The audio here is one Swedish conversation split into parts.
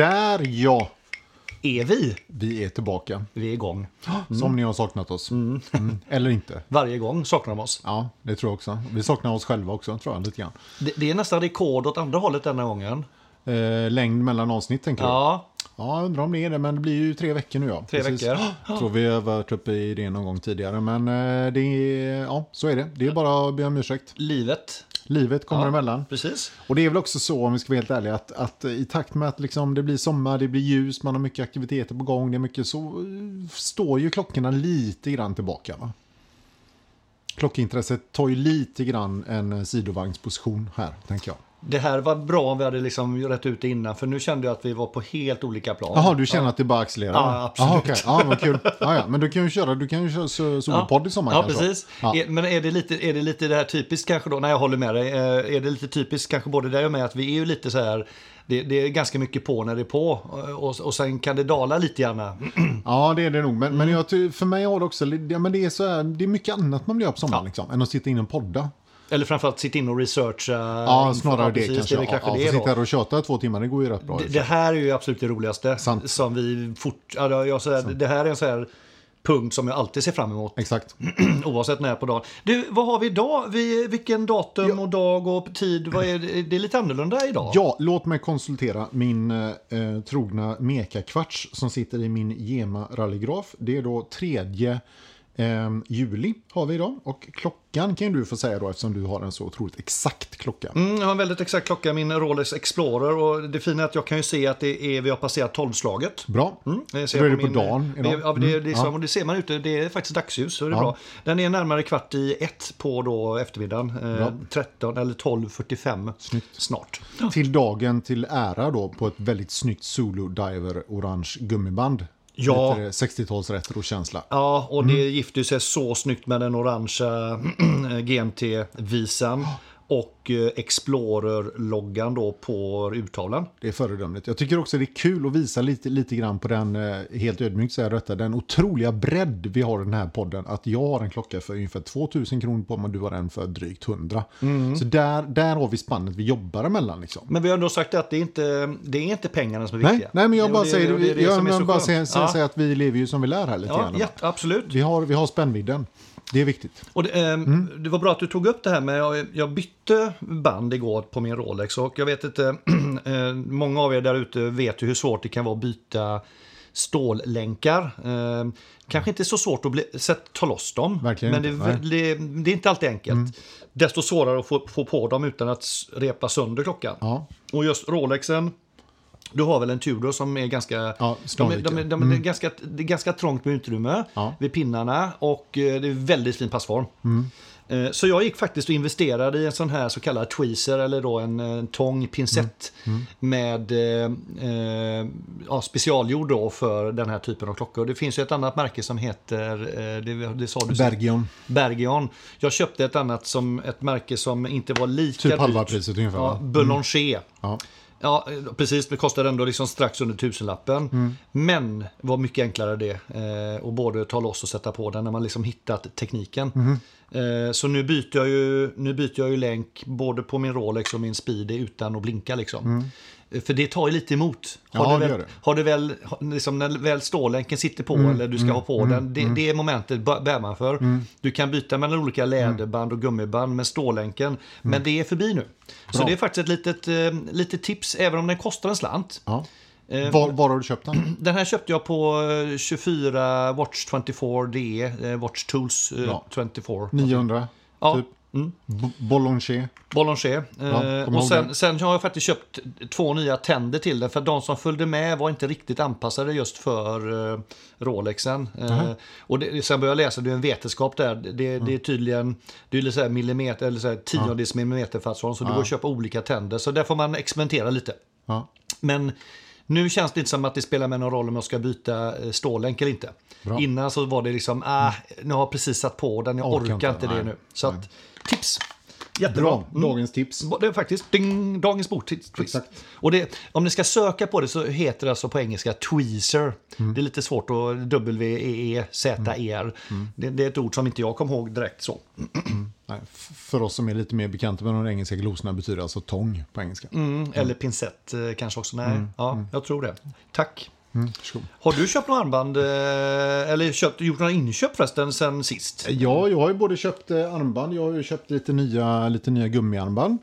Där ja! Är vi? Vi är tillbaka. Vi är igång. Som ni har saknat oss. Mm. Eller inte. Varje gång saknar de oss. Ja, det tror jag också. Vi saknar oss själva också, tror jag, lite grann. Det, det är nästan rekord åt andra hållet denna gången. Eh, längd mellan avsnitt, tänker du? Ja, Ja, undrar om det är det, men det blir ju tre veckor nu ja. Tre veckor. Jag tror vi har varit uppe i det någon gång tidigare, men eh, det är, ja, så är det. Det är bara att be om ursäkt. livet. Livet kommer Ja. emellan. Precis. Och det är väl också så, om vi ska vara helt ärliga, att, att i takt med att liksom det blir sommar, det blir ljus, man har mycket aktiviteter på gång, det är mycket så, står ju klockorna lite grann tillbaka. Va? Klockintresset tar ju lite grann en sidovagnsposition här, tänker jag. Det här var bra om vi hade liksom rätt ut det innan, för nu kände jag att vi var på helt olika plan. Jaha, du känner att det bara accelererar? Ja, absolut. Jaha, okej. Ja, vad kul. Ja, ja. Men du kan ju köra, du kan ju köra so- solopodd i sommar Ja, kanske. precis. Ja. Men är det, lite, är det lite det här typiskt kanske då, när jag håller med dig, eh, är det lite typiskt kanske både dig och mig att vi är ju lite så här, det, det är ganska mycket på när det är på och, och sen kan det dala lite gärna. Ja, det är det nog. Men, Mm. men jag, för mig har det också, ja, men det är, så här, det är mycket annat man göra på sommaren, liksom, än att sitta in och podda. Eller framförallt sitta in och researcha. Ja, snarare det kanske. Det kanske ja, det sitta här och i två timmar, det går ju rätt bra. Det, det här är ju absolut det roligaste. Sant. Som vi fort, ja, jag säger, det här är en sån här punkt som jag alltid ser fram emot. Exakt. Oavsett när på dagen. Du, vad har vi idag? Vi, vilken datum och dag och tid? Vad är det? det är lite annorlunda idag. Ja, låt mig konsultera min eh, trogna Meka-kvarts som sitter i min Gema rallygraf. Det är då tredje eh, juli har vi idag. Och klockan kan du få säga då eftersom du har en så otroligt exakt klocka. Mm, jag har en väldigt exakt klocka, min Rolex Explorer. Och det fina är att jag kan ju se att det är, vi har passerat tolvslaget. Bra. Mm, Då är det på dagen det, idag. ja, det, Mm, det, är ja. det ser man ute, det är faktiskt dagsljus, så är det Ja. bra. Den är närmare kvart i ett på då eftermiddagen. Eh, Bra. 13 eller 12.45 Snyggt. snart. Till dagen till ära då på ett väldigt snyggt Zulu Diver orange gummiband. Ja. Lite 60-tals retro-känsla. Ja, och Mm. det gifter sig så snyggt med den orangea GMT-visan och eh, Explorer-loggan då på urtavlan. Det är föredömligt. Jag tycker också det är kul att visa lite, lite grann på den, eh, helt ödmjukt säger jag detta, den otroliga bredd vi har i den här podden. Att jag har en klocka för ungefär 2000 kronor på mig och du har en för drygt 100. Mm. Så där, där har vi spannet vi jobbar emellan. Liksom. Men vi har ändå sagt att det är inte det är inte pengarna som är Nej, viktiga. nej, men jag bara det- säger, det det jag så bara säger, Ja. säger att vi lever ju som vi lär här lite Ja, grann. ja, absolut. Vi har, vi har spännvidden. Det är viktigt. Och det, ehm, Mm. det var bra att du tog upp det här med, jag, jag bytte band igår på min Rolex och jag vet inte, eh, många av er där ute vet ju hur svårt det kan vara att byta stållänkar. Eh, kanske inte så svårt att bli, sätt, ta loss dem, Verkligen men det, det, det är inte alltid enkelt. Desto svårare att få, få på dem utan att repa sönder klockan. Ja. Och just Rolexen, du har väl en Tudor som är ganska... Ja, de de de det, är ganska det är ganska trångt med utrymme Ja. vid pinnarna och eh, det är väldigt fin passform. Eh, Så jag gick faktiskt och investerade i en sån här så kallad tweezer eller då en, en tång pincett med eh, eh, ja, specialgjord då för den här typen av klockor. Det finns ju ett annat märke som heter, det, det sa du Bergion, Bergion. Jag köpte ett annat som ett märke som inte var lika typ halva priset ungefär. Ja, va? Boulanger. Ja. Ja, precis. Det kostade ändå liksom strax under tusenlappen. Mm. Men var mycket enklare det. Eh, och både ta loss och sätta på den när man liksom hittat tekniken. Mm. Eh, så nu byter, jag ju, nu byter jag ju länk både på min Rolex och min Speedy utan att blinka liksom. Mm. För det tar ju lite emot. Har Mm. Ja, du väl, det. har du väl, liksom när väl stålänken sitter på Mm. eller du ska ha på den, det, det momentet bär man för. Du kan byta mellan olika läderband och gummiband med stålänken, men det är förbi nu. Så Bra. det är faktiskt ett litet, eh, litet tips, även om den kostar en slant. Ja. Eh, Var, var har du köpt den? Den här köpte jag på eh, 24 Watch 24D, eh, Watch Tools eh, Ja. 24. 900? Ja. Typ. Mm. B- Boulanger? Boulanger. Eh, och sen, sen har jag faktiskt köpt två nya tänder till den. För de som följde med var inte riktigt anpassade just för eh, Rolexen. Eh, och det, sen började jag läsa, det är en vetenskap där. Det, det är tydligen det är så millimeter, eller så här tiondels millimeter fatsform. Så det går att köpa olika tänder. Så där får man experimentera lite. Ja. Men nu känns det inte som att det spelar med någon roll om jag ska byta eh, stålänk eller inte. Bra. Innan så var det liksom, ah, nu har jag precis satt på den, jag Orkar orkar, inte, inte, det nej. nu. Så att, tips! Jättebra. Bra, Mm. dagens tips. Det är faktiskt ding, dagens. Exakt. Och det, om ni ska söka på det så heter det alltså på engelska tweezer. Mm. Det är lite svårt att W-E-E-Z-E-R. Det, det är ett ord som inte jag kom ihåg direkt så. Nej, f- för oss som är lite mer bekanta med de engelska glosorna betyder alltså tång på engelska. Mm, eller pincett eh, kanske också. Nej, ja, jag tror det. Tack. Mm. Har du köpt några armband eh, eller köpt, gjort några inköp förresten sen sist? Ja, jag har ju både köpt eh, armband, jag har ju köpt lite nya, lite nya gummiarmband.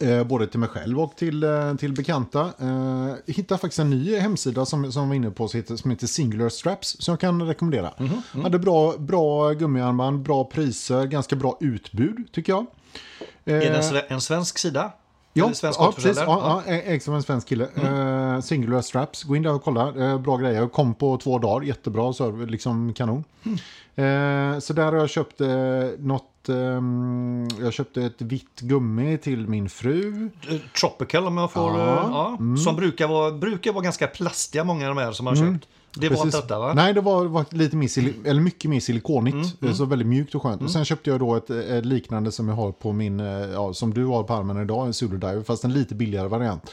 Eh, både till mig själv och till, eh, till bekanta. Eh, hittade faktiskt en ny hemsida som, som var inne på som heter, som heter Singular Straps som jag kan rekommendera. Hade bra, bra gummiarmband, bra priser, ganska bra utbud tycker jag. Är det Eh, en svensk sida? Ja, svensk ja precis. Ja, ja, ägs av en svensk kille. Eh, singular Straps. Gå in där och kolla. Eh, bra grejer. Kom på två dagar. Jättebra server. Liksom kanon. Eh, så där har jag köpt eh, något. ehm, jag köpte ett vitt gummi till min fru. Tropical om jag får... Ja. Mm. Ja, ja, Som brukar vara, brukar vara ganska plastiga många av de här som man har köpt. Det var inte detta va? Nej, det var, var lite mer, eller mycket mer silikonigt. Mm, eh, Så väldigt mjukt och skönt. Och sen köpte jag då ett, ett liknande som jag har på min, eh, ja, som du har på armen idag, en Zulu Diver, fast en lite billigare variant.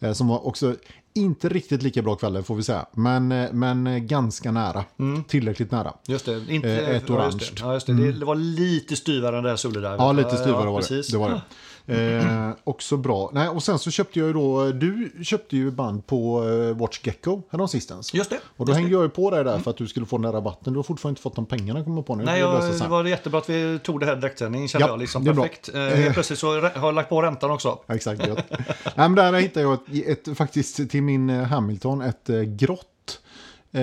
Eh, Som var också inte riktigt lika bra kvällar får vi säga, men, eh, men eh, ganska nära. Tillräckligt nära. Just det. Inte, Eh, ett ja, orange. Mm. just det. Ja, just det. det var lite styvare än det här Solidar. Ja, lite styvare var precis. det. det, var det. Eh, också bra. Nej, och sen så köpte jag ju då, du köpte ju band på Watch Gecko häromsistens. Just det. Och då hängde det. jag ju på dig där för att du skulle få den där rabatten. Du har fortfarande inte fått de pengarna kommer på nu. Nej, jag, det var jättebra att vi tog det här direktsändning kände Ja, jag. Liksom, perfekt. Eh, plötsligt så har jag lagt på räntan också. Ja, Exakt. Nej, men där hittade jag ett, ett, faktiskt till min eh, Hamilton ett eh, grått, eh,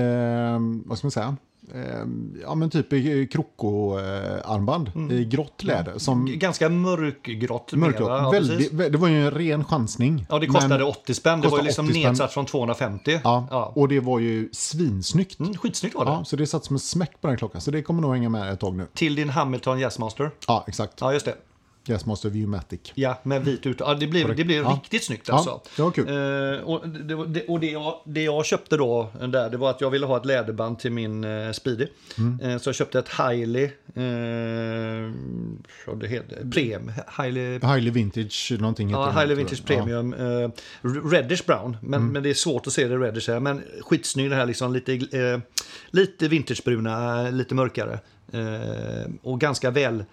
vad ska man säga? Eh, ja men typ kroko-armband i grått läder. Som Ganska mörkgrått. mörkgrått. ja, Väldigt, det var ju en ren chansning. Ja, det kostade Men- 80 spänn. Det var ju liksom 80 spänn. nedsatt från 250. Ja, Ja. och det var ju svinsnyggt. Mm, skitsnyggt var det. Ja, så det satt som en smäck på den klockan. Så det kommer nog hänga med ett tag nu. Till din Hamilton Jazzmaster. Ja, exakt. Ja, just det. Jazzmaster Viewmatic. Ja, med vit ut. Ja, det blir, det blir Ja. riktigt snyggt Ja, alltså. det var kul. Eh, och det, det, och det, jag, det jag köpte då där, det var att jag ville ha ett läderband till min eh, Speedy. Mm. Eh, så jag köpte ett Hiley, eh, det heter, Prem, Highly Vintage någonting heter ja, den, Hiley tror Vintage jag. Ja. Premium, eh, Reddish Brown, men, Mm. men det är svårt att se det reddish här. Men skitsnygg det här liksom, lite, eh, lite vintagebruna, lite mörkare. Eh, och ganska väl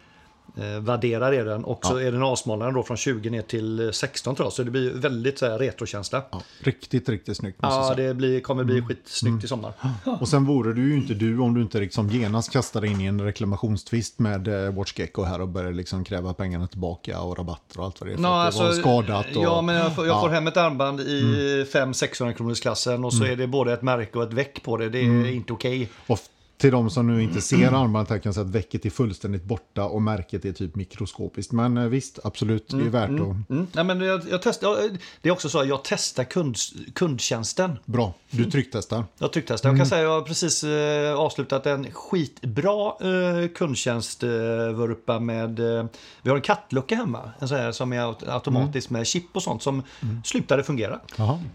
eh, värderad är den. Och så är den avsmalnad då från 20 ner till eh, 16 tror jag. Så det blir väldigt så här, retrokänsla. Ja, riktigt, riktigt snyggt. Ja, det blir, kommer bli Mm. skitsnyggt i sommar. Och sen vore du ju inte du om du inte liksom genast kastade in i en reklamationstvist med eh, Watch Gecko här och började liksom kräva pengarna tillbaka och rabatter och allt vad det är. För Nå, att det var skadat. Och, Ja, men jag får, jag Ja. får hem ett armband i 500-600 kronors klassen och så är det både ett märke och ett väck på det. Det är inte okej. F- till de som nu inte ser armbandet här kan jag säga att väcket är fullständigt borta och märket är typ mikroskopiskt. Men eh, visst, absolut, det är värt att... Mm. Nej, men jag, jag test, jag, det är också så att jag testar kund, kundtjänsten. Bra, du trycktestar. Jag trycktestar. Jag kan säga att jag har precis eh, avslutat en skitbra eh, kundtjänstvurpa med... Eh, vi har en kattlucka hemma. En sån här som är aut- automatisk med chip och sånt som slutade fungera.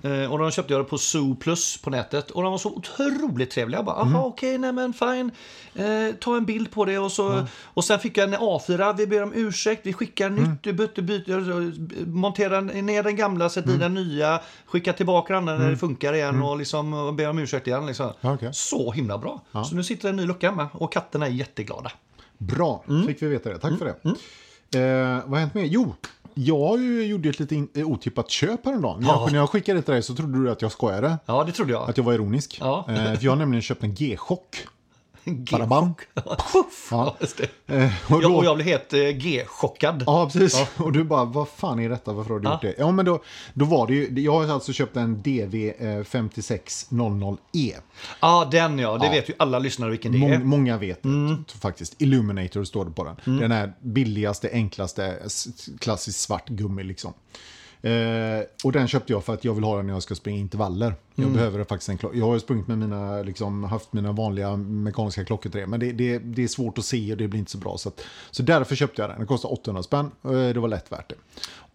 Eh, och de köpte jag på Zoo Plus på nätet och de var så otroligt trevliga. Jag bara, aha okej, nej men fine. Eh, ta en bild på det och så. Och sen fick jag en A4, vi ber om ursäkt, vi skickar nytt, byter, byter, monterar ner den gamla, sätter i den nya, skickar tillbaka den när det funkar igen och liksom och ber om ursäkt igen. Liksom. Ja, okej. Så himla bra. Så nu sitter en ny lucka med och katterna är jätteglada. Bra, Mm. fick vi veta det. Tack för det. Eh, vad har hänt med? Jo, jag ju gjorde ett lite in, eh, otippat köp häromdagen. Ja. När jag skickade det till dig så trodde du att jag skojade. Ja, det trodde jag. Att jag var ironisk. Ja. Eh, för jag har nämligen köpt en G-chock. Puff! Ja. Ja. Eh, och Ja, då, och jag blev helt eh, G-chockad. Ja, precis. Och du bara, vad fan är detta? Varför har du Ja. gjort det? Ja, men då, då var det ju, jag har alltså köpt en DV eh, 5600E. Ja, den ja. Det vet ju alla lyssnare vilken det är. Mång, många vet Mm. det, faktiskt. Illuminator står det på den. Den är billigaste, enklaste, s- klassisk svart gummi liksom. Eh, och den köpte jag för att jag vill ha den när jag ska springa intervaller. Jag Mm. behöver faktiskt en klocka. Jag har sprungit med mina, liksom, haft mina vanliga mekaniska klockor till det. Men det, det, det är svårt att se och det blir inte så bra. Så, att, så därför köpte jag den. Den kostar 800 spänn. Eh, det var lätt värt det.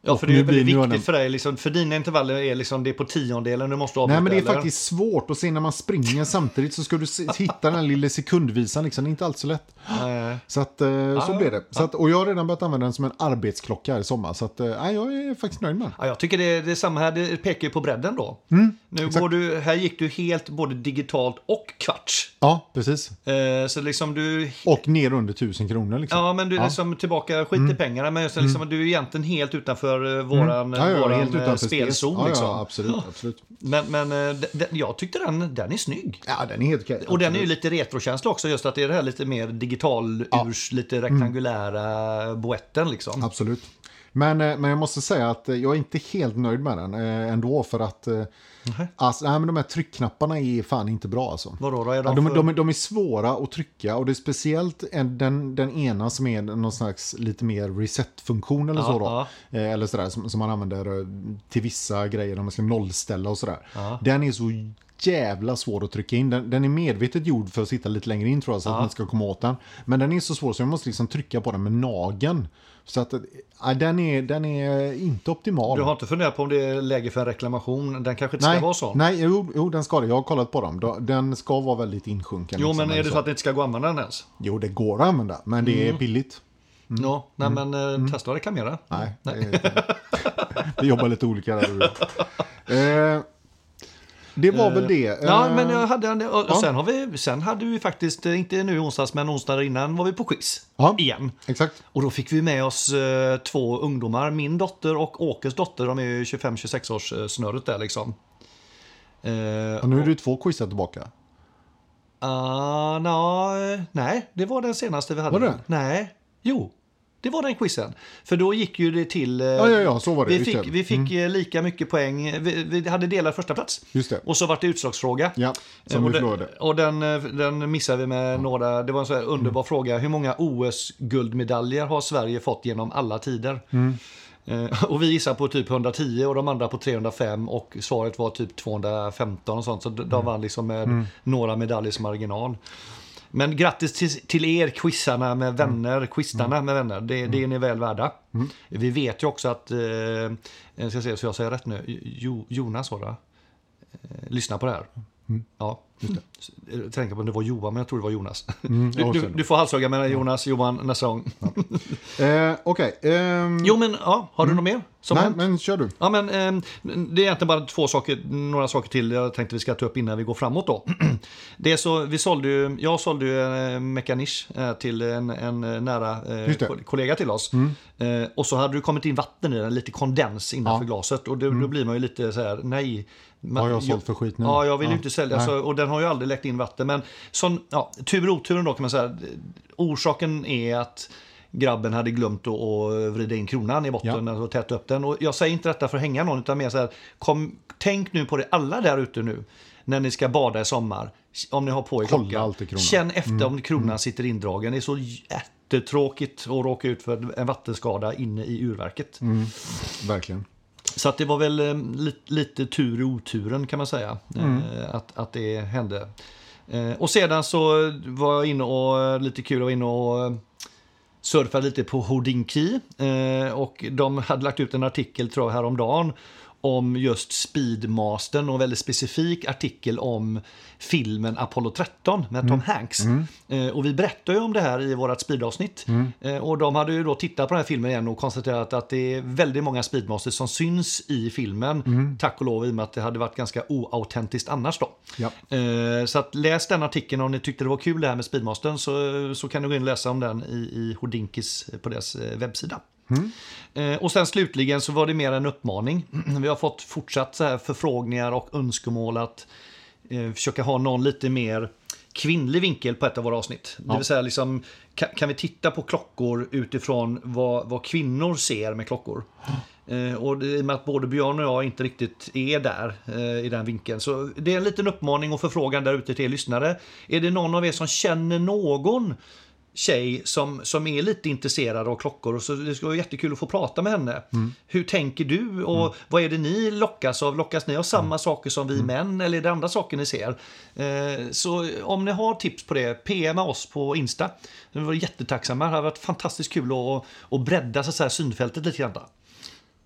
Ja, för det är nu väldigt blir- nu viktigt för dig. Liksom, för dina intervaller är liksom, det är på tiondelen du måste avbryta. Nej, men det är eller? faktiskt svårt att se när man springer samtidigt så ska du hitta den här lilla sekundvisan. Liksom. Det är inte alls så lätt. Nej. Så, att, eh, så ja, blev det. Så att, och jag har redan börjat använda den som en arbetsklocka här i sommar. Så att, eh, nej, jag är faktiskt nöjd med den. Ja, jag tycker det, det är samma här, det pekar ju på bredden då. nu exakt. går du, här gick du helt både digitalt och kvarts. Ja, precis. Eh, så liksom du... Och ner under tusen kronor. Liksom. Ja, men du är liksom tillbaka, skit i pengarna, men just liksom, du är egentligen helt utanför eh, våran, Ja, ja, våran helt eh, utanför spelzon. Ja, liksom. ja, absolut. absolut. Men, men eh, d- d- jag tyckte den, den är snygg. Ja, den är helt okej. Och den är ju lite retrokänsla också, just att det är det här lite mer digital, urs, lite rektangulära boetten liksom. Absolut. Men, men jag måste säga att jag är inte helt nöjd med den ändå. För att eh, alltså, nej, men de här tryckknapparna är fan inte bra. Alltså. Vadå då? Är de de, för... de, de är svåra att trycka och det är speciellt en, den, den ena som är någon slags lite mer reset-funktion eller Ja, så då. ja. Eh, Eller sådär som, som man använder eh, till vissa grejer när man ska nollställa och sådär. Ja. Den är så jävla svår att trycka in. Den, den är medvetet gjord för att sitta lite längre in tror jag så att Ja. man ska komma åt den. Men den är så svår så jag måste liksom trycka på den med nageln. Så att eh, den, är, den är inte optimal. Du har inte funderat på om det är läge för en reklamation? Den kanske inte nej, ska vara sån? nej jo, jo, den ska det. Jag har kollat på dem. Den ska vara väldigt insjunken. Jo, liksom, men är det så att det inte ska gå att använda den ens? Jo, det går att använda, men det Mm. är billigt. Ja, nej men eh, testa att reklamera. Nej, Det är, vi jobbar lite olika där. Eh, det var väl det. Ja, Eh, men jag hade en, och ja. sen, har vi, sen hade vi faktiskt, eh, inte nu i onsdags, men onsdagen innan var vi på quiz. Ja. Igen. Exakt. Och då fick vi med oss eh, två ungdomar, min dotter och Åkes dotter. De är ju 25-26 års eh, snurret där liksom. Eh, Och nu är du två quizar tillbaka. Ah, na, nej, det var den senaste vi hade. Var det? Nej, jo. Det var den quizen. För då gick ju det till... eh, Ja, ja, ja, så var det. Vi fick. Mm. vi fick eh, lika mycket poäng. Vi, vi hade delad första plats. Just det. Och så var det utslagsfråga. Ja, som och vi förlorade. och den, eh, den missade vi med några. Det var en så underbar Mm. fråga. Hur många OS-guldmedaljer har Sverige fått genom alla tider? Mm. Eh, Och vi gissade på typ 110 och de andra på 305 och svaret var typ 215 och sånt. Så de Mm. de vann liksom med några medaljers marginal. Men grattis till, till er quizarna med vänner, quizarna med vänner. Det, det är ni väl värda. Vi vet ju också att, eh, jag ska se så jag säger rätt nu, jo, Jonas var det? Eh, lyssna på det här. Ja, jag tänker på om det var Johan, men jag tror det var Jonas. Mm, Du, ja, du, du får halshugga med Jonas, Johan nästa gång. Eh, Okej. ehm, Jo, men ja, har du något mer? Som nej, hänt? men kör du. Ja, men eh, det är egentligen bara två saker, några saker till jag tänkte vi ska ta upp innan vi går framåt då. Det så, vi sålde ju, jag sålde ju en eh, Mechanish eh, till en, en eh, nära eh, kollega till oss. Eh, och så hade det kommit in vatten i den, lite kondens innanför Ja. glaset. Och då, då blir man ju lite så här, nej. Man- Har jag sålt för skit nu? Ja, jag vill ju Ja. inte sälja. Nej. Så, och den har ju aldrig läckt in vatten. Men sån, ja, tur och oturen då kan man säga. Orsaken är att grabben hade glömt att, vrida in kronan i botten Ja. och täta upp den. Och jag säger inte detta för att hänga någon, utan mer så här, kom, tänk nu på det alla där ute nu, när ni ska bada i sommar. Om ni har på er klockan. Känn efter om kronan sitter indragen. Det är så jättetråkigt att råka ut för en vattenskada inne i urverket. Verkligen. Så att det var väl eh, li- lite tur i oturen kan man säga. Mm. Eh, att, att det hände. Eh, och sedan så var jag inne och, lite kul, jag var inne och surfade lite på Houdinki. Och de hade lagt ut en artikel tror jag häromdagen om just Speedmastern och en väldigt specifik artikel om filmen Apollo 13 med Tom Hanks. Eh, och vi berättade ju om det här i vårt speedavsnitt. Eh, och de hade ju då tittat på den här filmen igen och konstaterat att det är väldigt många Speedmasters som syns i filmen. Tack och lov i och med att det hade varit ganska oautentiskt annars då. Ja. Eh, så att läs den artikeln om ni tyckte det var kul det här med Speedmastern så, så kan du gå in och läsa om den i, i Hodinkis på deras eh, webbsida. Eh, och sen slutligen så var det mer en uppmaning. Vi har fått fortsatt så här förfrågningar och önskemål att eh, försöka ha någon lite mer kvinnlig vinkel på ett av våra avsnitt. Det vill säga, liksom, kan, kan vi titta på klockor utifrån vad, vad kvinnor ser med klockor? Eh, och i och med att både Björn och jag inte riktigt är där eh, i den vinkeln. Så det är en liten uppmaning och förfrågan där ute till er lyssnare. Är det någon av er som känner någon tjej som, som är lite intresserad av klockor. Och så det skulle vara jättekul att få prata med henne. Hur tänker du och vad är det ni lockas av? Lockas ni av samma saker som vi män eller är det andra saker ni ser? Eh, så om ni har tips på det, PM oss på Insta. Vi var jättetacksamma. Det har varit fantastiskt kul att, att bredda så att säga, synfältet lite grann.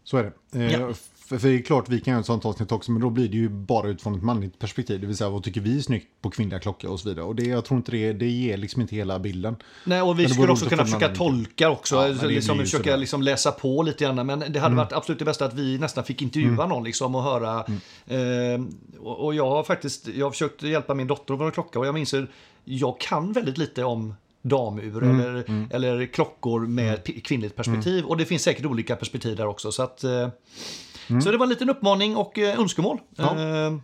Så är det. Eh, Ja. För, för det är klart, vi kan göra ett sånt avsnitt också, men då blir det ju bara utifrån ett manligt perspektiv. Det vill säga, vad tycker vi är snyggt på kvinnliga klockor och så vidare. Och det, jag tror inte det, det ger liksom inte hela bilden. Nej, och vi det skulle också kunna försöka tolka också, Ja, det liksom, ju försöka liksom läsa på lite grann. Men det hade varit absolut det bästa att vi nästan fick intervjua någon liksom och höra. Eh, och, och jag har faktiskt, jag har försökt hjälpa min dotter att vara klocka och jag minns att jag kan väldigt lite om damur eller, eller klockor med p- kvinnligt perspektiv. Och det finns säkert olika perspektiv där också. Så, att, eh, så det var en liten uppmaning och eh, önskemål. Ja. Eh,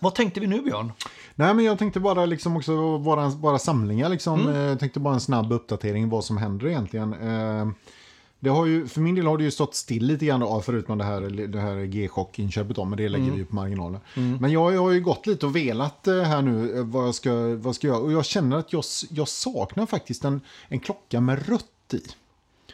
vad tänkte vi nu Björn? Nej, men jag tänkte bara liksom också våra, våra samlingar liksom. Mm. Eh, Jag tänkte bara en snabb uppdatering vad som händer egentligen. Eh, Det har ju, för min del har det ju stått still lite grann då, förutom det här, det här G-chock-inköpet men det lägger Mm. vi på marginalen. Men jag, jag har ju gått lite och velat eh, här nu vad jag ska, vad jag ska göra. Och jag känner att jag, jag saknar faktiskt en, en klocka med rött i.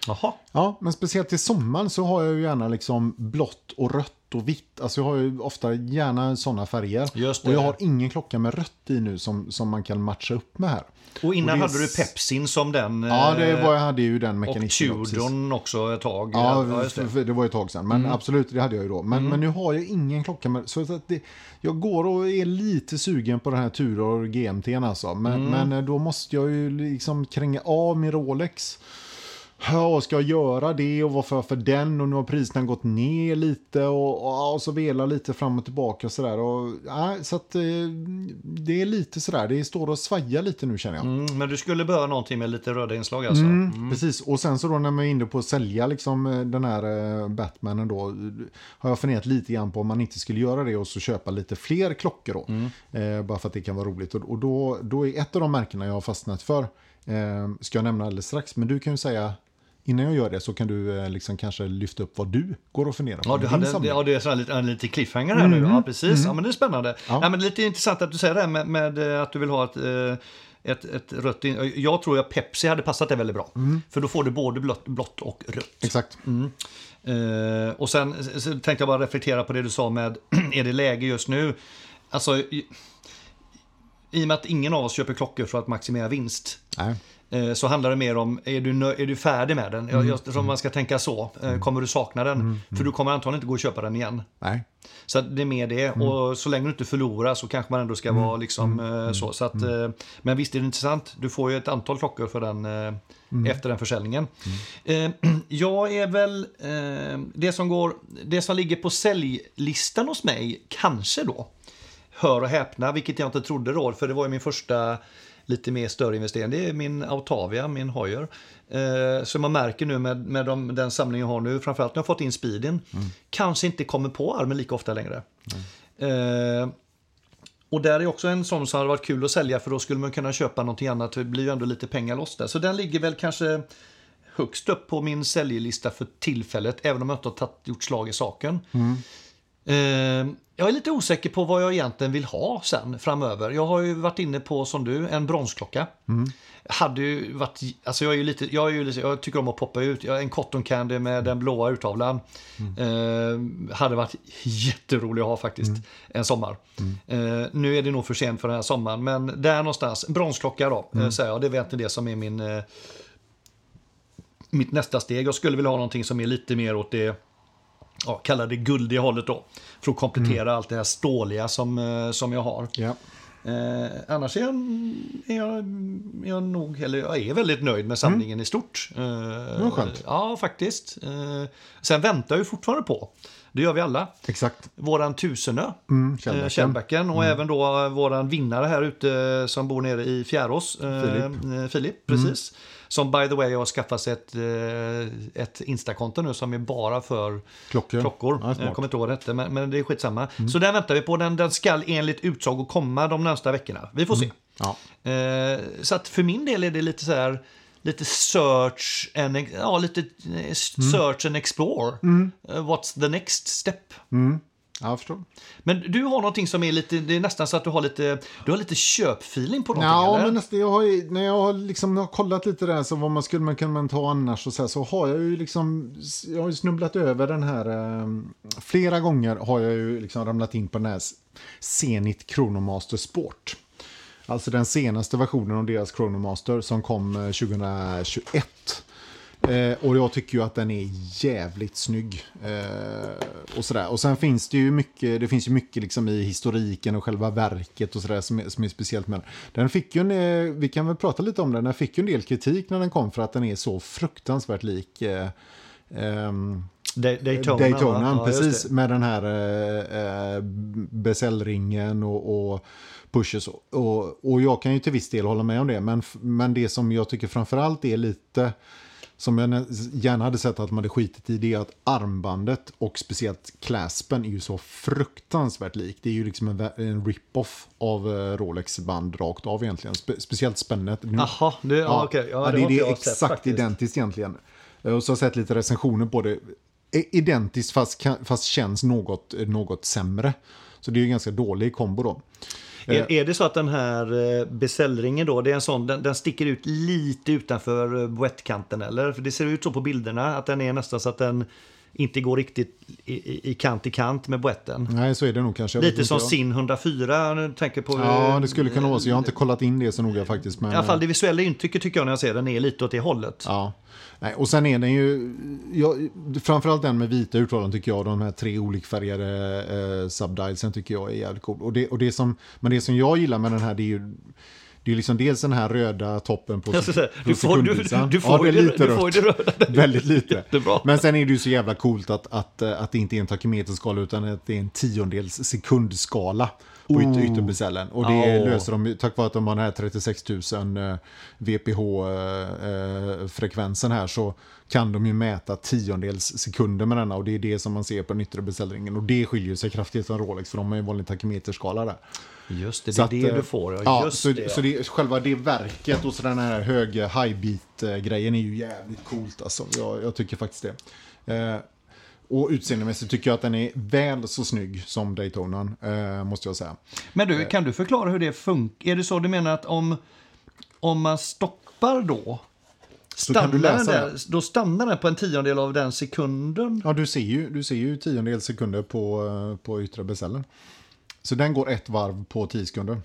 Jaha. Ja, men speciellt till sommaren så har jag ju gärna liksom blått och rött och vitt. Alltså jag har ju ofta gärna sådana färger. Just det. Och jag har ingen klocka med rött i nu som, som man kan matcha upp med här. Och innan Och hade du Pepsin som den. Ja, det eh, var, jag hade ju den Och mekanismen. precis. Tudorn också ett tag. Ja, det. Mm. det var ju ett tag sedan. Men absolut, det hade jag ju då. Men, men nu har jag ingen klocka med... Så att det, jag går och är lite sugen på den här Tudor GMT alltså. Men, Mm. men eh, då måste jag ju liksom kränga av min Rolex. Ja, ska jag göra det och varför för den och nu har priserna gått ner lite och, och, och så vela lite fram och tillbaka och sådär. Och, ja, så att eh, det är lite sådär, det står och svajar lite nu känner jag. Mm, men du skulle behöva någonting med lite röda inslag alltså? Mm, Precis, och sen så då när man är inne på att sälja liksom eh, den här eh, Batmanen då har jag funderat lite grann på om man inte skulle göra det och så köpa lite fler klockor då. Eh, bara för att det kan vara roligt. Och, och då, då är ett av de märkena jag har fastnat för, eh, ska jag nämna alldeles strax, men du kan ju säga Innan jag gör det så kan du eh, liksom kanske lyfta upp vad du går och funderar på. Ja, du hade, samling. ja, det är så lite, en lite cliffhanger här nu. Ja, precis. Ja, men det är spännande. Mm. Ja. Ja. men lite intressant att du säger det här med, med eh, att du vill ha ett, eh, ett, ett rött in. Jag tror att Pepsi hade passat det väldigt bra. Mm. För då får du både blått, blått och rött. Exakt. Eh, och sen så tänkte jag bara reflektera på det du sa med, är det läge just nu? Alltså, i, och med att ingen av oss köper klockor för att maximera vinst. Nej. eh, Så handlar det mer om, är du, nö- är du färdig med den? Jag, jag, om man ska tänka så. eh, Kommer du sakna den? För du kommer antagligen inte gå och köpa den igen. Nej. Så det är mer det. Och så länge du inte förlorar så kanske man ändå ska vara liksom eh, så. så att, eh, men visst är det intressant. Du får ju ett antal klockor för den efter den försäljningen. Jag är väl det som går, det som ligger på säljlistan hos mig, kanske då, hör och häpna, vilket jag inte trodde då, för det var ju min första lite mer större investering. Det är min Autavia, min Hoyer. Eh, som man märker nu med, med de, den samling jag har nu, framförallt när jag har fått in speeden, kanske inte kommer på armen lika ofta längre. Eh, och där är också en sån som hade varit kul att sälja för då skulle man kunna köpa någonting annat. Det blir ju ändå lite pengar loss där. Så den ligger väl kanske högst upp på min säljlista för tillfället, även om jag inte har tagit, gjort slag i saken. Eh, jag är lite osäker på vad jag egentligen vill ha sen framöver. Jag har ju varit inne på, som du, en bronsklocka. Hade ju varit, alltså jag, är ju lite, jag, är ju lite, jag tycker om att poppa ut. Jag, en cotton candy med den blåa urtavlan. Eh, hade varit jätterolig att ha faktiskt en sommar. Eh, nu är det nog för sent för den här sommaren, men där någonstans. Bronsklocka då, eh, säger jag. Det är väl egentligen det som är min, eh, mitt nästa steg. Jag skulle vilja ha någonting som är lite mer åt det ja, kalla det guldiga hållet då. För att komplettera allt det här ståliga som, eh, som jag har. Ja. Eh, annars är jag, är, jag, är jag nog, eller jag är väldigt nöjd med samlingen i stort. Eh, var skönt. Ja, faktiskt. Eh, sen väntar jag fortfarande på, det gör vi alla, Exakt. våran tusenö. Mm, eh, och även då våran vinnare här ute som bor nere i Fjärås. eh, Filip. Filip, precis. Som by the way har skaffat sig ett, eh, ett Instakonto nu som är bara för Klockor. klockor. Ja, jag kommer inte ihåg vad det hette, men, men det är skitsamma. Så den väntar vi på. Den, den ska enligt utsago komma de närmsta veckorna. Vi får se. Ja. Eh, så att för min del är det lite så här lite search and, ja, lite eh, search and explore. Eh, what's the next step? Ja, jag förstår. Men du har någonting som är lite, det är nästan så att du har lite, du har lite köpfeeling på någonting Ja, eller? men nästan, jag har, ju- när jag har liksom har kollat lite där så vad man skulle man kunna ta annars och så, här, så har jag ju liksom jag har ju snubblat över den här eh, flera gånger har jag ju liksom ramlat in på den här Zenit Chronomaster Sport. Alltså den senaste versionen av deras Chronomaster som kom eh, 2021. Eh, och jag tycker ju att den är jävligt snygg. Eh, och sådär. Och sen finns det ju mycket, det finns ju mycket liksom i historiken och själva verket och sådär som, är- som är speciellt med den. Fick ju en, eh, vi kan väl prata lite om den, den fick ju en del kritik när den kom för att den är så fruktansvärt lik eh, ehm, Da- Daytona. Daytona? Ja, precis. Med den här eh, eh, beställringen och, och pushes. Och, och jag kan ju till viss del hålla med om det. Men, men det som jag tycker framförallt är lite som jag gärna hade sett att man hade skitit i det är att armbandet och speciellt claspen är ju så fruktansvärt lik. Det är ju liksom en, en rip-off av eh, Rolex band rakt av egentligen. Spe, speciellt spännet. Jaha, det, ja, okej. Ja, det, det, har det är sett exakt faktiskt. identiskt egentligen. Eh, Och så har jag sett lite recensioner på det. I- Identiskt fast, fast känns något, något sämre. Så det är ju ganska dålig kombo då. Är, är det så att den här eh, beställringen då, det är en sån, den, den sticker ut lite utanför eh, boettkanten eller? För det ser ut så på bilderna att den är nästan så att den inte går riktigt i, i, i kant i kant med boetten. Nej, så är det nog kanske. Jag Lite som jag. Sin 104, nu tänker på... Ja, eh, det skulle kunna vara så. Jag har inte kollat in det så noga faktiskt. Men, I alla fall det visuella intrycket tycker jag när jag ser den är lite åt det hållet. Ja. Nej, och sen är den ju, ja, framförallt den med vita urtavlan tycker jag, de här tre olikfärgade eh, subdialsen tycker jag är jävligt cool. Och det, och det som, men det som jag gillar med den här det är ju det är liksom dels den här röda toppen på, säga, på du får, du, du får, ja, det är lite du rött. det röda. Väldigt lite. Jättebra. Men sen är det ju så jävla coolt att, att, att det inte är en takymeterskala utan att det är en tiondels sekundskala på yt, ytterbecellen. Och det Oh. löser de tack vare att de har den här 36 000 eh, VPH-frekvensen här så kan de ju mäta tiondels sekunder med denna och det är det som man ser på den yttre beställningen. Och det skiljer sig kraftigt från Rolex för de har ju en vanlig takymeterskala där. Just det, det är att, det eh, du får. Ja, Ja, så, det. så det, själva det verket och så den här höga high beat grejen är ju jävligt coolt alltså. Jag, jag tycker faktiskt det. Eh, och utseendemässigt tycker jag att den är väl så snygg som Daytonan, eh, måste jag säga. Men du, kan du förklara hur det funkar? Är det så du menar att om, om man stoppar då, kan du stannar den då stannar den på en tiondel av den sekunden? Ja, du ser ju, du ser ju tiondels sekunder på, eh, på yttre beställaren. Så den går ett varv på 10 sekunder.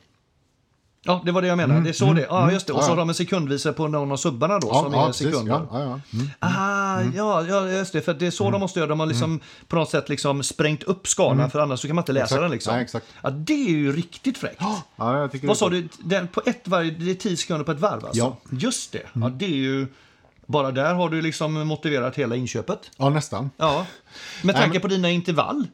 Ja, det var det jag menade. det är så det Ja, just det. Och så Mm, har de en sekundvisare på någon av subbarna då, som är precis. sekunder. Ja. Mm. Ah, ja, ja, just det. För det är så de måste göra. De har liksom på något sätt liksom sprängt upp skalan, för annars så kan man inte läsa Mm. Exakt. den. Liksom. Nej, exakt. Ja, det är ju riktigt fräckt. Ja, jag tycker Vad sa du? Den, på ett varv, det är 10 sekunder på ett varv alltså? Ja. Just det. Ja, det är ju... Bara där har du liksom motiverat hela inköpet. Ja, nästan. Ja. Med tanke på dina intervall.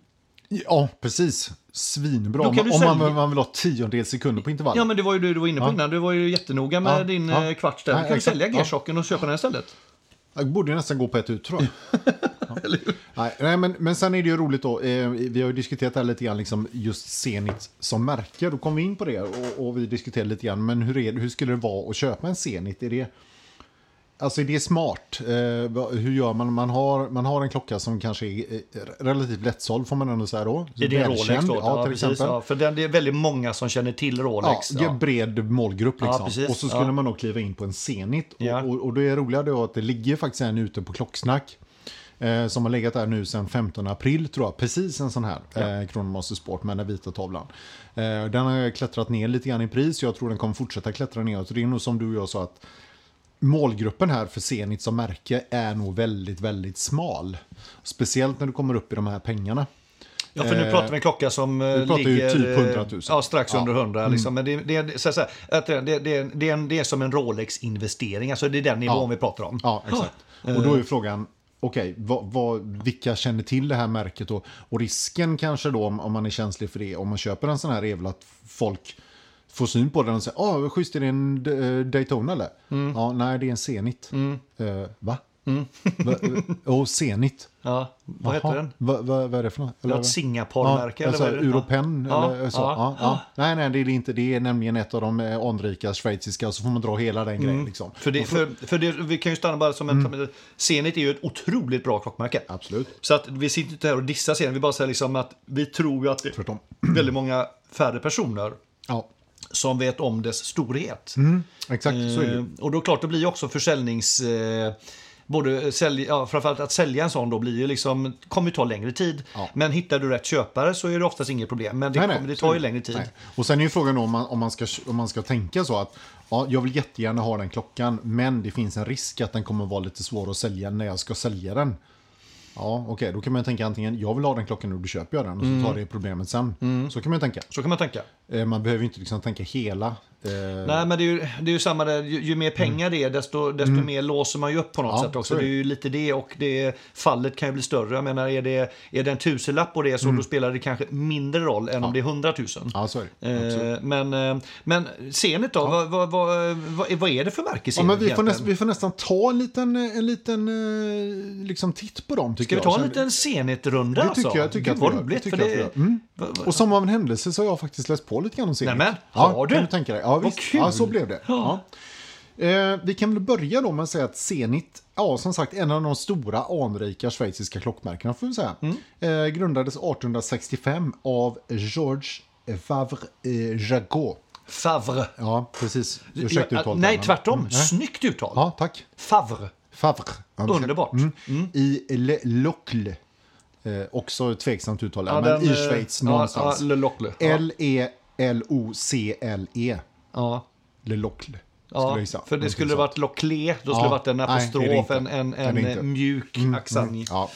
Ja, precis. Svinbra. Om, om man, man vill ha tiondels sekunder på intervall. Ja, men det var ju det du var inne på Ja. innan. Du var ju jättenoga med Ja, din ja. eh, kvarts där. Nej, Du kan exakt. sälja Ja. G-chocken och köpa den istället. Jag borde ju nästan gå på ett ut tror jag. nej, nej, men, men sen är det ju roligt då. Eh, vi har ju diskuterat det här lite grann, liksom just Zenit som märke. Då kom vi in på det och, och vi diskuterade lite grann. Men hur, är, hur skulle det vara att köpa en Zenit? Är det, alltså är det smart? Eh, hur gör man? Man har, man har en klocka som kanske är eh, relativt lättsåld får man ändå säga då. Är det Rolex då? Ja, till exempel. Ja, för den, det är väldigt många som känner till Ja, Rolex. det är en bred målgrupp Ja, liksom. precis. och så skulle Ja. man då kliva in på en Zenit. Ja. Och, och, och det är roliga då att det ligger faktiskt en ute på Klocksnack. Eh, som har legat där nu sedan 15 april tror jag. Precis en sån här. Eh, Chronomaster Sport med den vita tavlan. Eh, den har klättrat ner lite grann i pris. Jag tror den kommer fortsätta klättra neråt. Det är nog som du och jag sa att målgruppen här för Zenit som märke är nog väldigt, väldigt smal. Speciellt när du kommer upp i de här pengarna. Ja, för nu Eh, pratar vi en klocka som eh, ligger... typ eh, 100 000. Ja, strax Ja. Mm. under 100. Liksom. Men det, det, så det, det, det, är en, det är som en Rolex-investering. Alltså det är den nivån Ja. vi pratar om. Ja, exakt. Och då är frågan, okej, vad, vad, vilka känner till det här märket? Och, och risken kanske då, om, om man är känslig för det, om man köper en sån här är väl att folk får syn på den och säger, ah, vad schysst, är det en eh, Daytona eller? Ja, nej, det är en Zenit. Eh, va? va? Och Zenit? Ja, vad heter den? Va, va, vad är det för något? Eller- ett Singapore-märke? Ja, eller alltså, vad är det? Europen Ja. eller så. Ja. Ja. Nej, nej, det är det inte. Det är nämligen ett av de eh, anrika schweiziska och så får man dra hela den grejen. Liksom. Mm. För, det, för, för det, vi kan ju stanna bara som en... Mm. Zenit är ju ett otroligt bra klockmärke. Absolut. Så att vi sitter inte här och dissar Zenit. Vi bara säger liksom att vi tror ju att det Tvärtom. är väldigt många färre personer Ja, som vet om dess storhet. exakt. Det ju. Eh, och då klart, det blir också försäljningsbenägenheten både sälja, ja, framförallt att sälja en sån då blir ju liksom, kommer ju ta längre tid. Ja. Men hittar du rätt köpare så är det oftast inget problem. Men det, Nej, nej, kommer, det tar ju längre tid. Nej. Och sen är ju frågan om man, om, man ska, om man ska tänka så att ja, jag vill jättegärna ha den klockan, men det finns en risk att den kommer vara lite svår att sälja när jag ska sälja den. Ja, okej, då kan man tänka antingen jag vill ha den klockan och då köper jag den och Mm. så tar det problemet sen. Så kan man tänka. Så kan man tänka. Eh, Man behöver inte liksom tänka hela. eh, Nej, men det är ju, det är ju samma där. Ju, ju mer pengar det är, desto, desto mer låser man ju upp på något Mm. Ja, sätt också. så är Det det. är ju lite det och det, fallet kan ju bli större. Jag menar, är det, är det en tusenlapp på det så då spelar det kanske mindre roll än om det är hundratusen. Mm. Ja, så är det. Eh, men, eh, men Zenit då, vad, vad, vad, vad, vad är det för märke Ja, men vi, får nästan, vi får nästan ta en liten, en liten liksom titt på dem. Tycker Ska vi jag. ta en liten Zenit-runda Det alltså? tycker jag, jag tycker Gud, vad vi roligt. Vi. Mm. Och som av en händelse så har jag faktiskt läst på lite grann om Zenit. Nämen, ja, har du? Kan du tänka dig? Ja, visst. kul. Ja, så blev det. Ja. Eh, vi kan väl börja då med att säga att Zenit, ja som sagt en av de stora anrika schweiziska klockmärkena får vi säga. Mm. Eh, grundades 1865 av George Favre eh, Jagot. Favre. Ja, precis. Ursäkta uttalet. nej, där. tvärtom. Mm. Snyggt uttal. Ja, tack. Favre. Favre. Ja, vi ska- Underbart. Mm. I Le Locle. Eh, också tveksamt uttal, men i eh, Schweiz någonstans. Ja, Le Locle. Ja. Le Locle. Ja, skulle jag gissa. för det skulle varit Loclé, då skulle Ja, det varit en nej, apostrof, inte. en, en, en inte. mjuk accent. Ja.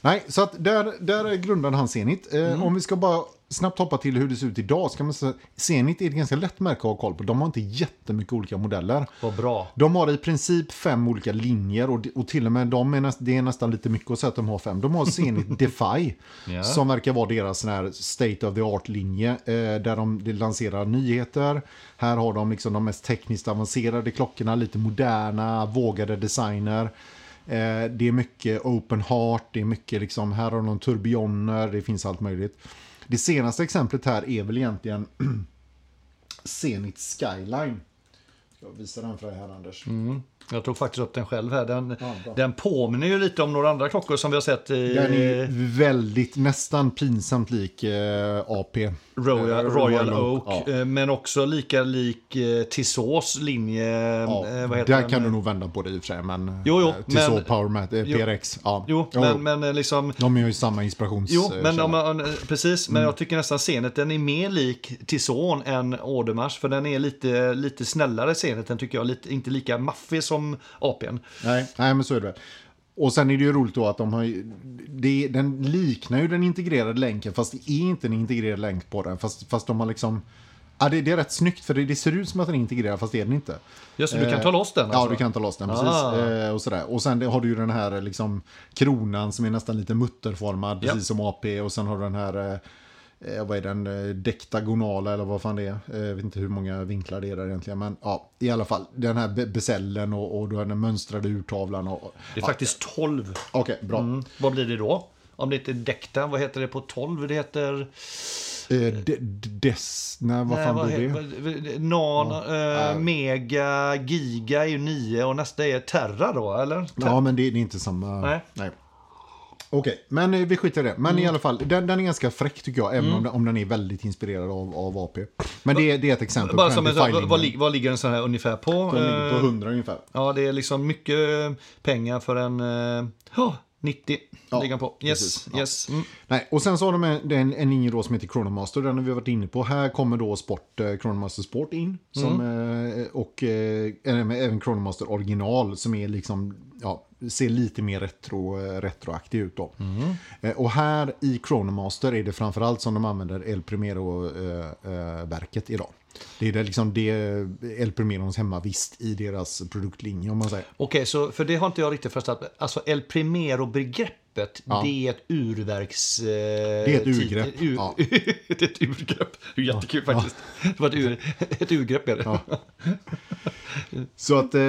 Nej, så att där, där grundade han Zenit. Eh, Mm. Om vi ska bara snabbt hoppa till hur det ser ut idag. Ska man säga, Zenit är ett ganska lätt märke att ha koll på. De har inte jättemycket olika modeller. Vad bra. De har i princip fem olika linjer och, och till och med de är, näst, det är nästan lite mycket att säga att de har fem. De har Zenit Defy Ja. som verkar vara deras sån här state of the art-linje eh, där de lanserar nyheter. Här har de liksom de mest tekniskt avancerade klockorna, lite moderna, vågade designer. Eh, det är mycket open heart, det är mycket liksom, här har de turbioner, det finns allt möjligt. Det senaste exemplet här är väl egentligen Zenit Skyline. Jag visar den för dig här Anders. Jag tog faktiskt upp den själv här. Den, Ja, den påminner ju lite om några andra klockor som vi har sett i Den är väldigt, nästan pinsamt lik eh, AP. Royal, Eh, Royal Oak. Ja. eh, Men också lika lik eh, Tissot's linje. Ja, eh, där den? kan du nog vända på det i och för sig. Men, Jo, jo, eh, Tissot men- Power Mat, eh, Jo. PRX. Ja. Jo, men, men eh, liksom... De är ju samma inspirations... Jo, eh, men man, eh, precis. Mm. Men jag tycker nästan Zenit den är mer lik Tison än Audemars. För den är lite, lite snällare Zenit. Den tycker jag lite, inte lika maffig som APn. Nej, nej, men så är det väl. Och sen är det ju roligt då att de har det, den liknar ju den integrerade länken fast det är inte en integrerad länk på den. Fast, fast de har liksom... Ja, det, det är rätt snyggt för det, det ser ut som att den är integrerad fast det är den inte. Just det, du kan Eh, ta loss den Ja, alltså. du kan ta loss den. Precis. Ah. Eh, och, sådär. och sen har du ju den här liksom, kronan som är nästan lite mutterformad, Ja. precis som AP. Och sen har du den här, eh, vad är den, eh, dektagonala eller vad fan det är. Eh, jag vet inte hur många vinklar det är där egentligen. Men ja, i alla fall. Den här be- besällen och, och den mönstrade urtavlan. Och, Det är ja. faktiskt 12. Okej, bra. Mm. Vad blir det då? Om det inte är Dekta, vad heter det på 12? Det heter... Eh, de, de, des, nej, vad Nej, fan vad blir det? vad- Non, eh, Mega, Giga är ju 9 och nästa är Terra då, eller? Ja, men det, det är inte samma. Nej. Nej. Okej, men eh, vi skiter i det. Men Mm. i alla fall, den, den är ganska fräck tycker jag, även om, den, om den är väldigt inspirerad av, av AP. Men det, är- det är ett exempel Bara på som en en, vad, vad, lig- vad ligger en sån här ungefär på? Den ligger på Eh, 100 ungefär. Ja, det är liksom mycket pengar för en... eh, ja, 90 Ja, ligger den på. Yes, precis. Ja. yes. Mm. Nej, och sen så har de en, en, en linje då som heter Chronomaster, den har vi varit inne på. Här kommer då Sport, eh, Chronomaster Sport in. Som, Mm. eh, och eh, även även Chronomaster original som är liksom, ja, ser lite mer retro, eh, retroaktig ut då. Mm. Eh, och här i Chronomaster är det framförallt som de använder El Primero-verket idag. Det är det, liksom det El Primeros hemmavist i deras produktlinje om man säger. Okej, så för det har inte jag riktigt förstått. Alltså El Primero-begreppet, det är ett urverks... Eh, det är ett urgrepp, Ur, ja. det är ett urgrepp. Det är jättekul faktiskt. Det var ett, ur, ett urgrepp är det. Så att, eh,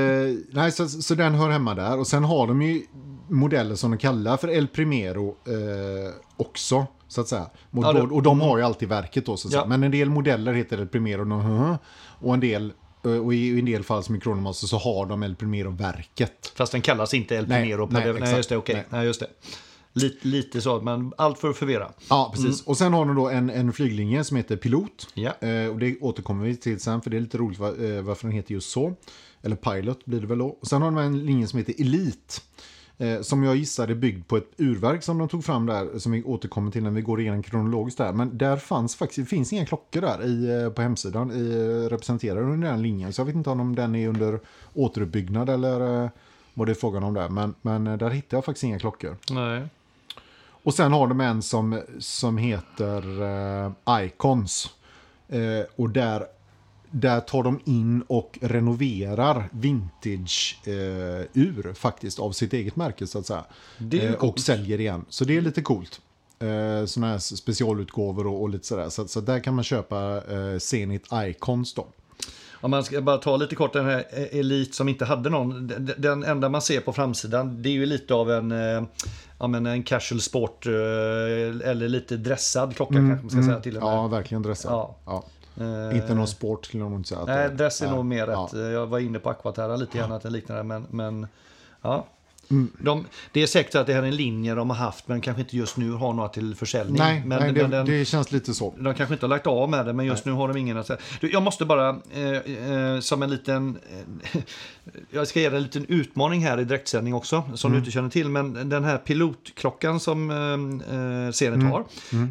nej, så, så den hör hemma där. Och sen har de ju modeller som de kallar för El Primero eh, också, så att säga. Mot Ja, det- och de har ju alltid verket då, så att Ja. säga. Men en del modeller heter El Primero och en del, eh, och i, en del fall som i Chronomaster så har de El Primero-verket. Fast den kallas inte El Primero. nej, Nej, nej, just det. Okej. Nej. Nej, just det. Lite, lite så, men allt för att förvirra. Ja, precis. Och sen har de då en, en flyglinje som heter Pilot. Ja. Eh, och det återkommer vi till sen, för det är lite roligt var, eh, varför den heter just så. Eller Pilot blir det väl då. Och sen har de en linje som heter Elite. Eh, som jag gissar är byggd på ett urverk som de tog fram där, som vi återkommer till när vi går igenom kronologiskt där. Men där fanns faktiskt, det finns inga klockor där i, eh, på hemsidan i, eh, representerade under den linjen. Så jag vet inte om den är under återuppbyggnad eller eh, vad det är frågan om där. Men, men där hittar jag faktiskt inga klockor. Nej. Och sen har de en som, som heter eh, Icons. Eh, och där, där tar de in och renoverar vintage-ur faktiskt av sitt eget märke så att säga. Eh, och säljer igen. Så det är lite coolt. Eh, sådana här specialutgåvor och, och lite sådär. Så, så där kan man köpa eh, Zenit Icons då. Om man ska bara ta lite kort den här eh, Elite som inte hade någon. Den- Den enda man ser på framsidan det är ju lite av en, eh, ja, men en casual sport eh, eller lite dressad klocka kanske man ska säga till och med. Ja, verkligen dressad. Ja. Ja. Eh, Inte någon sport skulle jag nog inte säga. att Nej, är. dress är nog mer Ja. rätt. Jag var inne på Aquaterra lite grann att den liknar det, men, men ja. Mm. De, det är säkert att det här är en linje de har haft men kanske inte just nu har några till försäljning. Nej, men, nej det, men den, det känns lite så. de kanske inte har lagt av med det, men just nu har de ingen att säga. Jag måste bara, eh, eh, som en liten... Eh, jag ska ge dig en liten utmaning här i direktsändning också, som du inte känner till. Men den här pilotklockan som eh, eh, Zenit har,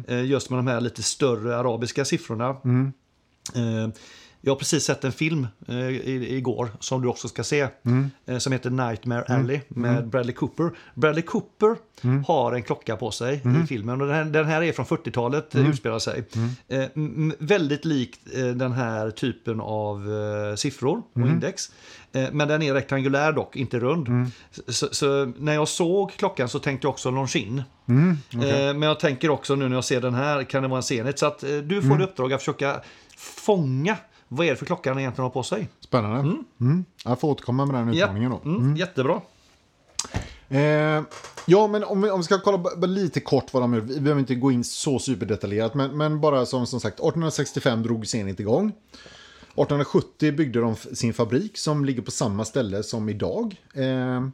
eh, just med de här lite större arabiska siffrorna. Eh, jag har precis sett en film eh, igår som du också ska se. Eh, som heter Nightmare Alley med Bradley Cooper. Bradley Cooper har en klocka på sig i filmen. Och den, här, den här är från 40-talet, mm. utspelar sig. Eh, väldigt likt den här typen av eh, siffror och index. Eh, men den är rektangulär dock, inte rund. Så, så när jag såg klockan så tänkte jag också Longines. Eh, men jag tänker också nu när jag ser den här, kan det vara en Zenit? Så att du får i uppdrag att försöka fånga vad är det för klocka han egentligen har på sig. Spännande. Mm. Jag får återkomma med den utmaningen då. Mm, Jättebra. Eh, ja, men om vi, om vi ska kolla lite kort vad de gör. Vi behöver inte gå in så superdetaljerat, men, men bara som, som sagt, 1865 drog Zenit igång. 1870 byggde de sin fabrik som ligger på samma ställe som idag. Eh,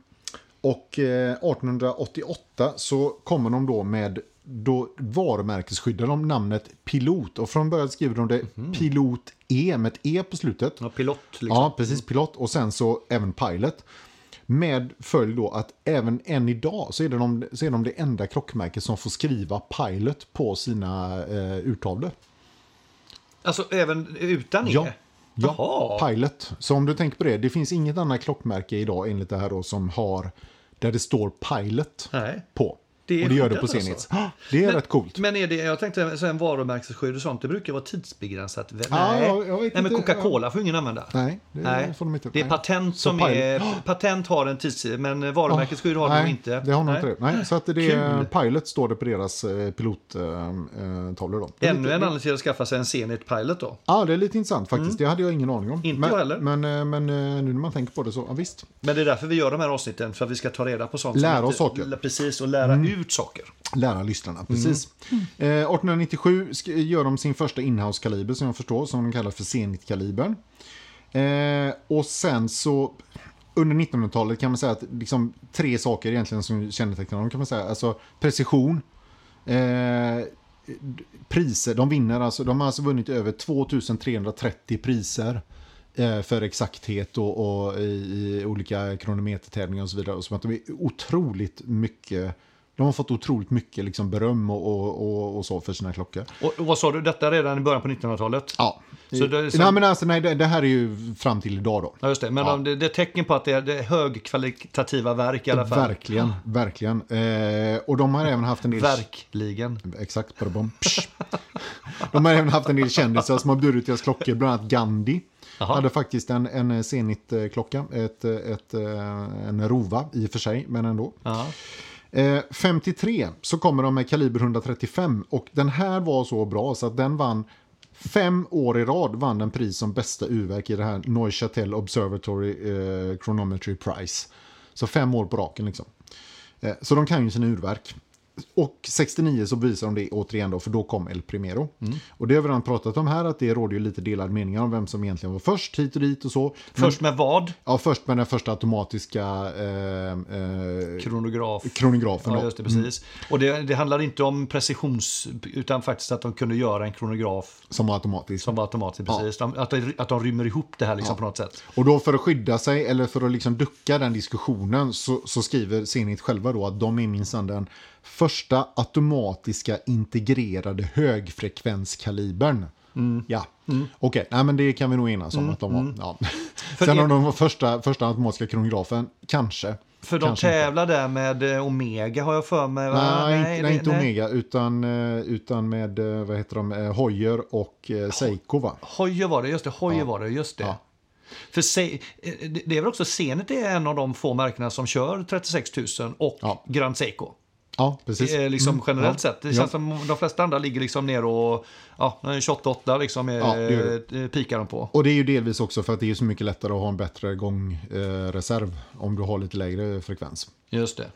och eh, 1888 så kommer de då med då varumärkesskyddar de namnet Pilot och från början skriver de det Pilot E med ett E på slutet. Ja, pilot liksom. Ja, precis. Pilot och sen så även Pilot. Med följd då att även än idag så är, det de, så är de det enda klockmärket som får skriva Pilot på sina eh, urtavlor. Alltså även utan E? Ja. Ja. Pilot. Så om du tänker på det, det finns inget annat klockmärke idag enligt det här då som har där det står Pilot Nej. på. Det är och det gör det på skyddat Zenit. alltså. Ah, Det är rätt coolt. Men är det, jag tänkte så en varumärkesskydd och sånt, det brukar vara tidsbegränsat. Nej, vet Nej men. Coca-Cola får ingen använda. Nej, det Nej, får de inte. det är patent Så som Pilot- är... Patent har en tids... Men varumärkesskydd har Nej, de inte. det har Nej. inte. Nej, så att det är Kul. Pilot står det på deras eh, pilottavlor då. Det är Ännu lite- en anledning till att skaffa sig en Zenit Pilot då. Ja, det är lite intressant faktiskt. Det hade jag ingen aning om. Mm. Inte men, jag heller. Men, eh, men eh, nu när man tänker på det så, ja, visst. Men det är därför vi gör de här avsnitten, för att vi ska ta reda på sånt. Lära oss saker. Mm. Precis, och lära ut saker. Lära lyssnarna, precis. Eh, 1897 sk- gör de sin första inhouse-kaliber som jag förstår, som de kallar för Zenit-kalibern. Eh, och sen så, under 1900-talet kan man säga att liksom, tre saker egentligen som kännetecknar dem kan man säga. Alltså precision, eh, priser, de vinner alltså, de har alltså vunnit över 2330 priser eh, för exakthet och, och i, i olika kronometertävlingar och så vidare. Och så att de är otroligt mycket, de har fått otroligt mycket liksom beröm och, och, och, och så för sina klockor. Och, och vad sa du, detta redan i början på 1900-talet? Ja. Så det som- Nej men alltså nej, det, det här är ju fram till idag då. Ja, just det. Men Ja. de, det, det är tecken på att det är, det är högkvalitativa verk i alla fall. Verkligen, verkligen. Eh, och de har även haft en del... Verkligen. Exakt, bara bom. De har även haft en del kändisar som har burit deras klockor, bland annat Gandhi. Jaha. Hade faktiskt en, en Zenit-klocka, ett, ett, eh, en Rova i och för sig, men ändå. Ja. Eh, 53 så kommer de med kaliber 135 och den här var så bra så att den vann fem år i rad vann den pris som bästa urverk i det här Neuchâtel Observatory eh, Chronometry Prize. Så fem år på raken liksom. Eh, så de kan ju sina urverk och 69 så visar de det återigen då, för då kom El Primero. Och det har vi redan pratat om här, att det råder ju lite delade meningar om vem som egentligen var först hit och dit och så. Men, Först med vad? ja, först med den första automatiska eh, eh, Kronograf. kronografen. Ja, just det, precis. Och det, det handlar inte om precisions, utan faktiskt att de kunde göra en kronograf Som var automatisk. som var automatisk. Precis. De, att, de, att de rymmer ihop det här liksom på något sätt. Och då för att skydda sig, eller för att liksom ducka den diskussionen, så, så skriver Zenit själva då att de är minsann den första automatiska integrerade högfrekvenskalibern. Ja, okej, nej men det kan vi nog enas om att de var. Ja. Sen om de var första, första automatiska kronografen, kanske. För de Kanske inte. tävlar där med eh, Omega har jag för mig. va? Nej, nej, nej, inte nej. Omega, utan, eh, utan med, eh, vad heter de, Hoyer och Seiko va? Hojer var det, just det. Hojer var det, just det. Ja. För se, det är väl också Zenit är en av de få märkena som kör 36 000 och Ja. Grand Seiko. Ja, precis. Eh, liksom generellt ja. sett. Det Ja. känns som de flesta andra ligger liksom ner och ja, 28 liksom är, Ja, det eh, pikar de på. Och det är ju delvis också för att det är så mycket lättare att ha en bättre gångreserv eh, om du har lite lägre frekvens. Just det.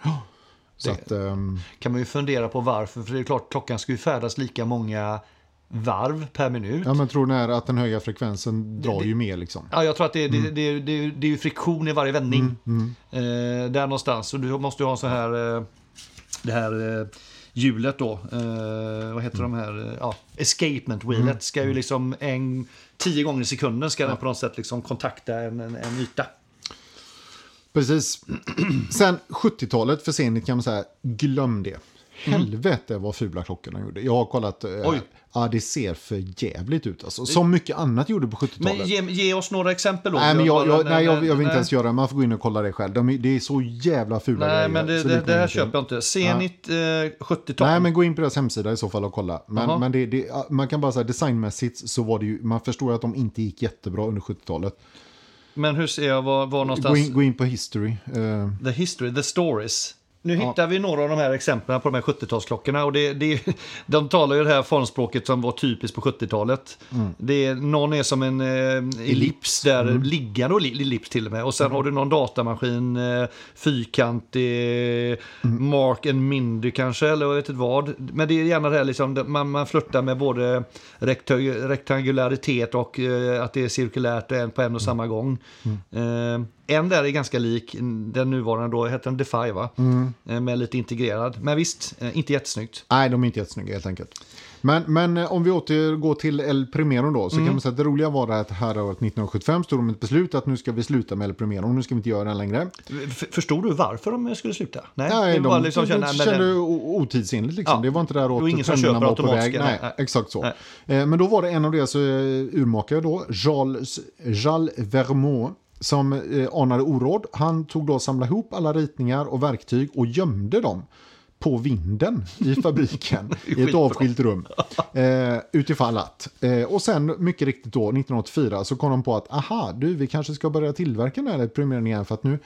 Det- att, ehm, Kan man ju fundera på varför. För det är klart, klockan ska ju färdas lika många varv per minut. ja, men tror ni är att den höga frekvensen drar ju mer liksom? Ja, jag tror att det, är- Mm. det, det, det, det är ju friktion i varje vändning. Eh, där någonstans. Och du måste ju ha så här, eh, det här eh, hjulet då. Eh, vad heter de här? Eh, ja, escapement wheelet Mm. ska ju liksom en, tio gånger i sekunden ska den på något sätt liksom kontakta en, en, en yta. Precis. Sen 70-talet för Zenit kan man säga, glöm det. Helvete vad fula klockorna gjorde. Jag har kollat, eh, ja det ser för jävligt ut alltså. Som mycket annat gjorde på 70-talet. Men ge, ge oss några exempel då. Nej, men jag, jag, nej, jag, jag vill inte nej. ens göra det. Man får gå in och kolla det själv. De, det är så jävla fula Nej, grejer. men det, det, det kommer här inte- köper jag inte. Zenit eh, 70-tal. Nej, men gå in på deras hemsida i så fall och kolla. Men, men det, det, man kan bara säga designmässigt så var det ju, man förstår att de inte gick jättebra under 70-talet. Men hur ser jag var, var någonstans? Gå in, gå in på history. eh, The history, the stories. Nu hittar vi några av de här exemplen på de här 70-talsklockorna. Och det, det, de talar ju det här formspråket som var typiskt på 70-talet. Det är, någon är som en eh, ellips, där, liggande och li- ellips till och med. Och sen har du någon datamaskin, eh, fyrkantig, Mark and Mindy kanske, eller jag vet inte vad. Men det är gärna det här liksom, man, man flörtar med både rekta- rektangularitet och eh, att det är cirkulärt en på en och samma gång. Eh, en där är ganska lik den nuvarande, då heter den Defy va? Eh, Med lite integrerad. Men visst, eh, inte jättesnyggt. Nej, de är inte jättesnygga helt enkelt. Men, men eh, om vi återgår till El Primero då, så kan man säga att det roliga var att här året 1975 stod de ett beslut att nu ska vi sluta med El Primero, nu ska vi inte göra den längre. F- förstod du varför de skulle sluta? Nej, Nej, det de, var liksom de, känna, de kände den- otidsenligt liksom. Ja. Det var inte där åt trenderna var på väg. Nej, nej, exakt så. Nej. Eh, Men då var det en av deras eh, urmakare då, Charles, Charles Vermont, som eh, anade oråd. Han tog då och samlade ihop alla ritningar och verktyg och gömde dem på vinden i fabriken i ett avskilt rum. Eh, utifall att. Eh, och sen mycket riktigt då 1984 så kom de på att aha, du vi kanske ska börja tillverka den här premiären igen för att nu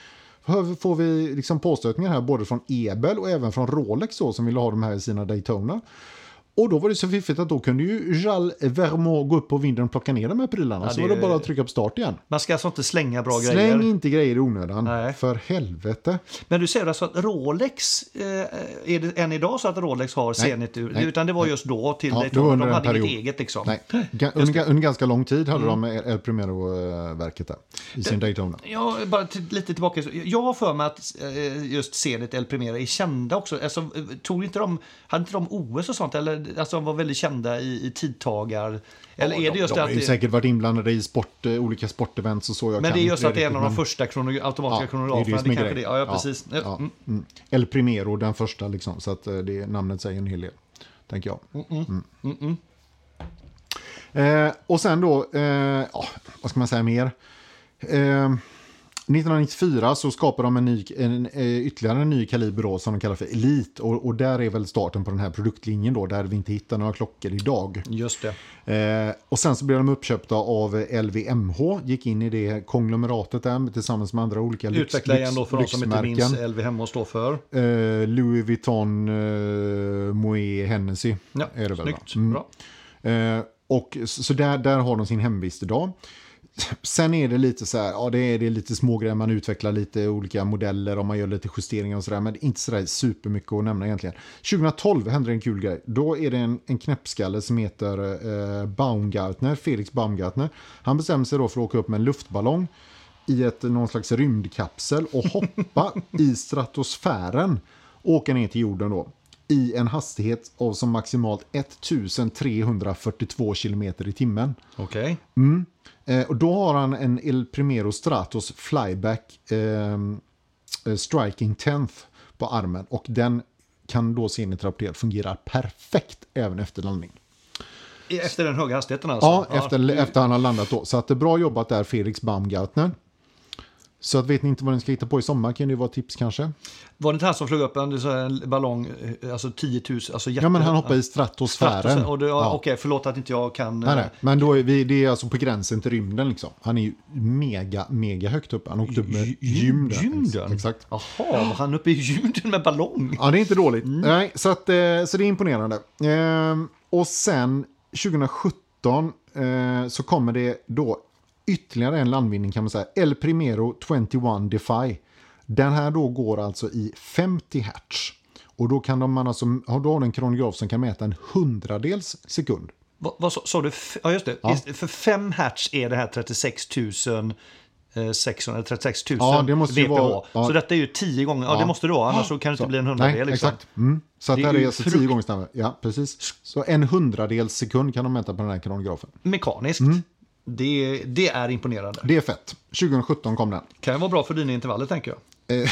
får- får vi liksom påstötningar här både från Ebel och även från Rolex då, som ville ha de här i sina Daytona. Och då var det så fiffigt att då kunde ju Jal Vermont gå upp på vinden och plocka ner de här prylarna. Ja, så det var det bara att trycka på start igen. Man ska alltså inte slänga bra Släng grejer. inte grejer i onödan. Nej. För helvete. Men du säger alltså att Rolex, eh, är det än idag så att Rolex har Zenit? utan det var just då till Ja, det under De hade inget period. eget liksom. Nej, under, under ganska lång tid hade Mm. de El Primero-verket där. I sin Daytona. Ja, bara till, lite tillbaka. Jag har för mig att eh, just Zenit El Primera är kända också. Alltså, eh, tog inte de, hade inte de OS och sånt? Eller, alltså, de var väldigt kända i, i tidtagar. Eller är det just de det har ju det, säkert varit inblandade i sport, eh, olika sportevents och så. Men det är just att det är en av de första krono, automatiska Ja, kronograferna. Det, är kanske det. grejen. Ja, ja, precis. Ja, Mm. mm. El Primero, den första liksom. Så att eh, det namnet säger en hel del. Tänker jag. Mm. Eh, och sen då, eh, ja, vad ska man säga mer? Eh, 1994 så skapar de en ny, en, eh, ytterligare en ny kaliber då, som de kallar för Elite. Och, och där är väl starten på den här produktlinjen då, där vi inte hittar några klockor idag. Just det. Eh, och sen så blev de uppköpta av LVMH, gick in i det konglomeratet där tillsammans med andra olika lyx, Utveckla igen då för de som inte minns lyxmärken. LVM står för. Eh, Louis Vuitton, eh, Moët, Hennessy Ja, är det väl va? snyggt. Mm. Bra. Eh, och så där, där har de sin hemvist idag. Sen är det lite så här, ja det är, det är lite smågrejer, man utvecklar lite olika modeller och man gör lite justeringar och sådär, men inte sådär supermycket att nämna egentligen. 2012 hände en kul grej. Då är det en, en knäppskalle som heter eh, Baumgartner, Felix Baumgartner. Han bestämmer sig då för att åka upp med en luftballong i ett, någon slags rymdkapsel och hoppa i stratosfären. Åka ner till jorden då i en hastighet av som maximalt 1342 km i timmen. Okej. Mm. Eh, och då har han en El Primero Stratos Flyback ehm, eh, Striking 10th på armen och den kan då se enligt rapporterat fungerar perfekt även efter landning. Efter den höga hastigheten alltså? Ja, efter, efter han har landat då. Så att det är bra jobbat där Felix Baumgartner. Så att vet ni inte vad ni ska hitta på i sommar kan det vara tips kanske. Var det inte han som flög upp en, en ballong, eh, alltså 10 000, alltså jätte... Ja men han hoppar i stratosfären. Stratosfären, och det, ja. Okej, förlåt att inte jag kan... Nej, eh, nej. Men då är vi, det är alltså på gränsen till rymden liksom. Han är ju mega, mega högt upp. Han åkte upp med gy- gymden. Gymden? Exakt. Jaha, var han uppe i gymden med ballong? Ja, det är inte dåligt. Mm. Nej, så, att, eh, så det är imponerande. Ehm, och sen 2017 eh, så kommer det då ytterligare en landvinning kan man säga. El Primero 21 Defy. Den här då går alltså i 50 hertz. Och då kan de, man alltså, har då har du en kronograf som kan mäta en hundradels sekund. Vad, vad sa- du? Ja, just det. Ja. För 5 hertz är det här 36 000 eh, 600, 36 000 Ja, det måste ju VPH. vara- ja. Så detta är ju 10 gånger, ja, det måste det vara, annars så kan det inte bli en Nej, hundradel. Liksom. exakt. Mm. Så Det det är här är alltså frukt- 10 gånger snabbare. Ja, precis. Så en hundradels sekund kan de mäta på den här kronografen. Mekaniskt. Mm. Det, det är imponerande. Det är fett. 2017 kom den. Kan vara bra för dina intervaller tänker jag.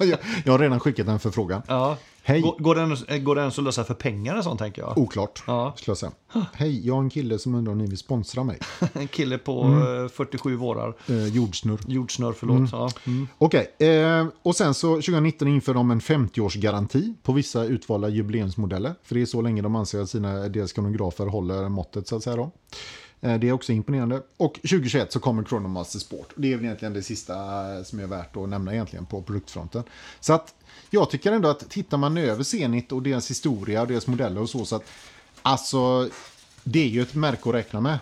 jag, jag har redan skickat en förfrågan. Ja. Hej. Går, går, den, eh, går den lösa för pengar och sånt tänker jag? Oklart, Ja. skulle jag säga. Hej, jag har en kille som undrar om ni vill sponsra mig. En kille på Mm. eh, 47 vårar. Eh, jordsnurr. Jordsnurr, förlåt. Ja. Mm. Okej, eh, och sen så 2019 inför de en 50-årsgaranti på vissa utvalda jubileumsmodeller. För det är så länge de anser att sina, deras kronografer håller måttet så att säga då. Eh, det är också imponerande. Och 2021 så kommer Chronomaster Sport. Det är väl egentligen det sista eh, som är värt att nämna egentligen på produktfronten. Så att jag tycker ändå att tittar man över Zenit och deras historia och deras modeller och så, så att alltså det är ju ett märke att räkna med.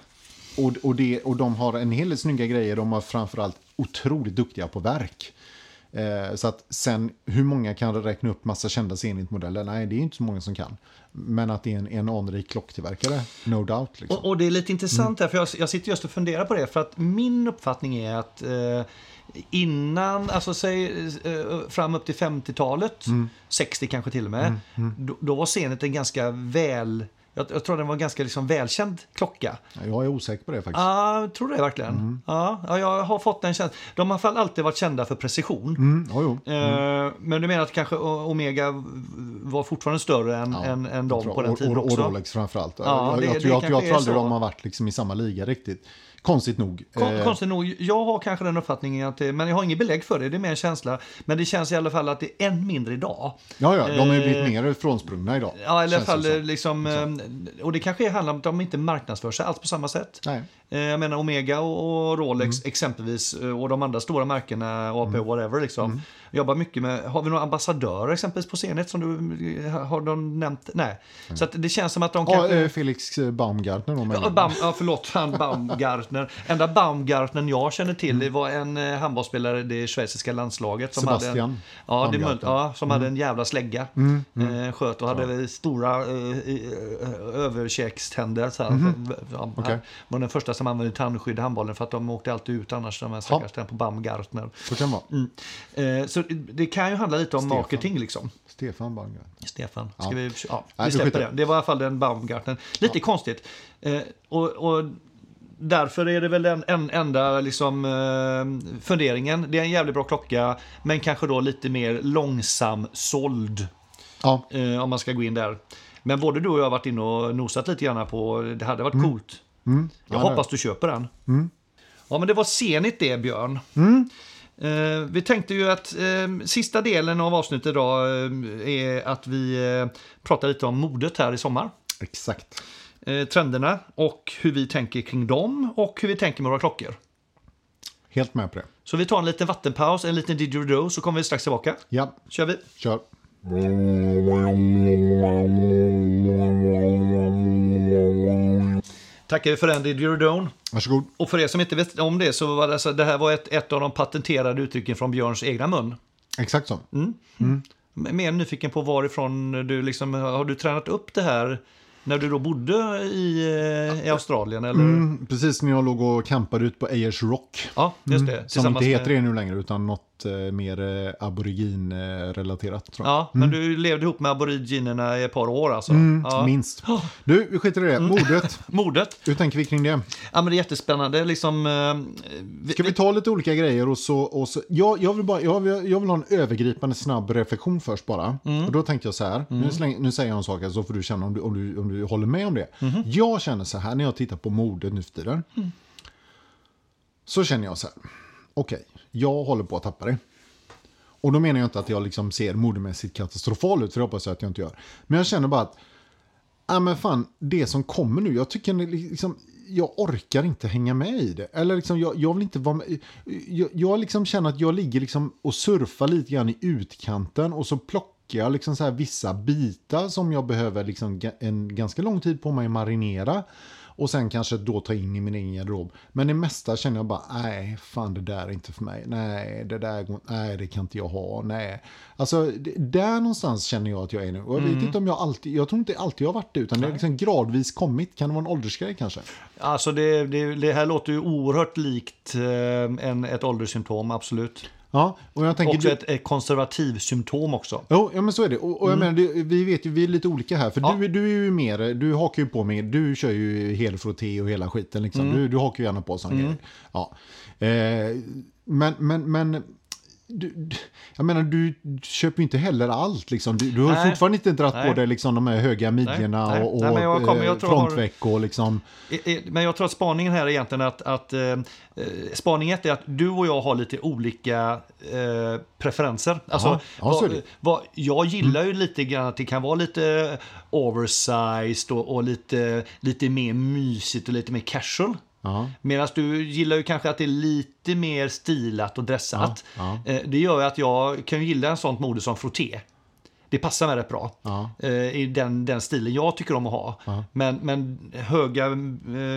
Och, och, det, och de har en hel del snygga grejer. De har framförallt otroligt duktiga på verk. Eh, så att sen hur många kan räkna upp massa kända Zenit-modeller? Nej, det är inte så många som kan. Men att det är en, en anrik klocktillverkare, no doubt. Liksom. Och, och det är lite intressant Mm. här, för jag, jag sitter just och funderar på det. För att min uppfattning är att eh, innan, alltså säg eh, fram upp till 50-talet, Mm. 60 kanske till och med, Då, då var Zenit en ganska väl, jag, jag tror den var en ganska liksom välkänd klocka. Jag är osäker på det faktiskt. Ja, jag tror det verkligen. Mm. Ja, ja, jag har fått den känslan. De har i alla fall alltid varit kända för precision. Mm, jo, jo. Eh, Men du menar att kanske Omega var fortfarande större än, Ja, än, än Jag de tror- på den tiden och, också? och Rolex framförallt. Ja, jag, det- jag, det jag, jag tror aldrig så. de har varit liksom i samma liga riktigt. Konstigt nog. Kon- Eh, Konstigt nog, jag har kanske den uppfattningen att det, men jag har inget belägg för det, det är mer en känsla. Men det känns i alla fall att det är än mindre idag. ja, ja, de har ju eh, blivit mer frånsprungna idag. Ja, i alla fall som. eh, liksom, eh, och det kanske handlar om att de inte marknadsför sig alls på samma sätt. Nej. Eh, Jag menar Omega och och Rolex Mm. exempelvis eh, och de andra stora märkena, AP whatever liksom. Jobbar mycket med, har vi några ambassadörer exempelvis på Zenit som du, eh, har de nämnt? Nej. Så att det känns som att de Ja, kanske... eh, Felix Baumgartner. då, Ja. Baum, ja, förlåt, han Baumgartner. Enda Baumgartner jag känner till Mm. det var en handbollsspelare i det schweiziska landslaget. Som Hade Sebastian en, ja, det. Mm. ja, som hade en jävla slägga. Eh, sköt och hade stora eh, överkäkständer. Så här. Ja. Han var den första som använde tandskydd i handbollen för att de åkte alltid ut annars, de här stackars ja. på Baumgartner. Så kan det vara. Eh, så det kan ju handla lite om Stefan. marketing liksom. Stefan Baumgartner. Stefan. Ska Ja. vi, ja, vi släpper det. Det var i alla fall den Baumgartner. Lite konstigt. Eh, och, och därför är det väl den en, enda liksom, eh, funderingen. Det är en jävligt bra klocka, men kanske då lite mer långsam såld. Ja, Eh, om man ska gå in där. Men både du och jag har varit inne och nosat lite grann på, det hade varit coolt. Jag Mm. Ja, hoppas du köper den. Ja, men det var Zenit det, Björn. Mm. Eh, vi tänkte ju att eh, sista delen av avsnittet idag eh, är att vi eh, pratar lite om modet här i sommar. exakt. Eh, trenderna och hur vi tänker kring dem och hur vi tänker med våra klockor. Helt med på det. Så vi tar en liten vattenpaus, en liten didgeridoo så kommer vi strax tillbaka. Ja, Kör vi. kör. Tackar vi för den, Didgeridoo. Varsågod. Och för er som inte vet om det så var det, alltså, det här var ett, ett av de patenterade uttrycken från Björns egna mun. Exakt så. Mm. Mer nyfiken på varifrån du liksom, har du tränat upp det här när du då bodde i, eh, i Australien? Eller? Mm, precis när jag låg och campade ut på Ayers Rock. Ja, just det. Som inte heter det nu längre utan något eh, mer eh, aborigin-relaterat. Ja, men du levde ihop med aboriginerna i ett par år alltså? Mm, ja. Minst. Du, vi skiter i det. Mordet. Mordet? Hur tänker vi kring det? Ja, men det är jättespännande. Liksom, eh, vi, Ska vi ta lite olika grejer och så... Och så jag, jag, vill bara, jag, vill, jag vill ha en övergripande snabb reflektion först bara. Och då tänkte jag så här. Nu, släng, nu säger jag en sak här så får du känna om du, om du, om du håller med om det. Jag känner så här när jag tittar på mordet nu för tiden. Så känner jag så här. Okej, jag håller på att tappa det. Och då menar jag inte att jag liksom ser modemässigt katastrofal ut, för det hoppas jag att jag inte gör. Men jag känner bara att, ja men fan, det som kommer nu, jag tycker liksom, jag orkar inte hänga med i det. Eller liksom, jag, jag vill inte vara med. Jag, jag liksom känner att jag ligger liksom och surfar lite grann i utkanten och så plockar jag liksom så här vissa bitar som jag behöver liksom en ganska lång tid på mig att marinera. Och sen kanske då ta in i min egen garderob. Men det mesta känner jag bara, nej, fan det där är inte för mig. Nej, det där nej, det kan inte jag ha. Nej. Alltså, det, där någonstans känner jag att jag är nu. Och jag vet inte om jag alltid, jag tror inte alltid jag har varit det, utan det har liksom gradvis kommit. Kan det vara en åldersgrej kanske? Alltså det, det, det här låter ju oerhört likt eh, en, ett ålderssymptom, absolut. Ja, och jag tänker... Också ett, ett konservativsymptom också. Jo, ja men så är det. Och, och jag menar, det, vi vet ju, vi är lite olika här. För Ja. du, du är ju mer, du hakar ju på med, du kör ju helfrotté och hela skiten liksom. Du, du hakar ju gärna på sådana grejer. Ja. Eh, men, men, men, du, jag menar, du köper ju inte heller allt liksom. Du, du har Nej. fortfarande inte dratt Nej. på dig liksom de här höga midjorna Nej. och, och Nej, men jag kommer- jag eh, jag liksom. Men jag tror att spaningen här är egentligen att, att eh, eh, spaning ett är att du och jag har lite olika eh, preferenser. Alltså, Ja, ja, vad, vad, jag gillar ju lite grann att det kan vara lite oversized och, och lite, lite mer mysigt och lite mer casual. Ja. Medan du gillar ju kanske att det är lite mer stilat och dressat. Ja, Eh, Det gör att jag kan gilla en sånt mode som frotté. Det passar mig rätt bra. Ja. eh, I den, den stilen jag tycker om att ha. Ja. Men, men höga eh,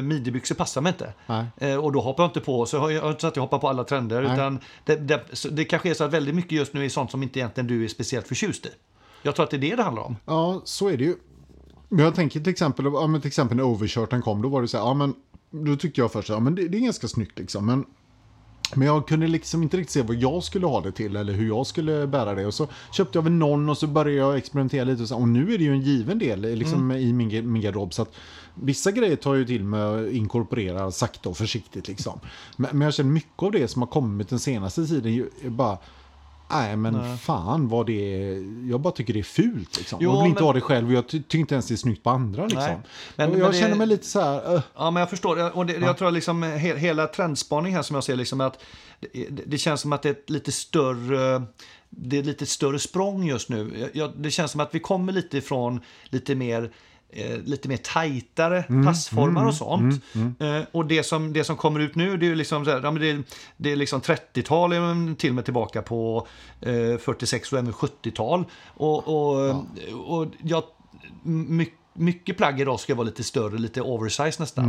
midjebyxor passar mig inte. Nej. Och då hoppar jag inte på, så jag jag inte så att jag hoppar på alla trender. Nej. Utan det, det, det kanske är så att väldigt mycket just nu är sånt som inte egentligen du är speciellt förtjust i. Jag tror att det är det det handlar om. Ja, så är det ju. Men jag tänker till exempel, ja, men till exempel när overshirten kom, då var det så här, ja men då tyckte jag först, ja men det, det är ganska snyggt liksom, men men jag kunde liksom inte riktigt se vad jag skulle ha det till eller hur jag skulle bära det. Och så köpte jag väl någon och så började jag experimentera lite. Och, så, och nu är det ju en given del liksom, i min, min garderob. Så att vissa grejer tar jag ju till med att inkorporera sakta och försiktigt. Liksom. Men, men jag känner mycket av det som har kommit den senaste tiden ju- bara... Nej men fan vad det är. Jag bara tycker det är fult. Liksom. Jo, jag vill inte men- ha det själv och jag ty- tycker inte ens det är snyggt på andra. Liksom. Nej, men- och men jag det- känner mig lite så här... Uh, Ja, men jag förstår. Och det, Jag tror liksom he, hela trendspaning här som jag ser liksom att det, det, känns som att det är ett lite större det är lite större språng just nu. Jag- Jag, det känns som att vi kommer lite ifrån lite mer eh, lite mer tajtare passformar och sånt. Eh, och det som, det som kommer ut nu det är liksom, här, ja, det, det är liksom 30-tal är man till och med tillbaka på eh, 46 och även 70-tal. Och, och, och jag, mycket mycket plagg idag ska vara lite större, lite oversize nästan.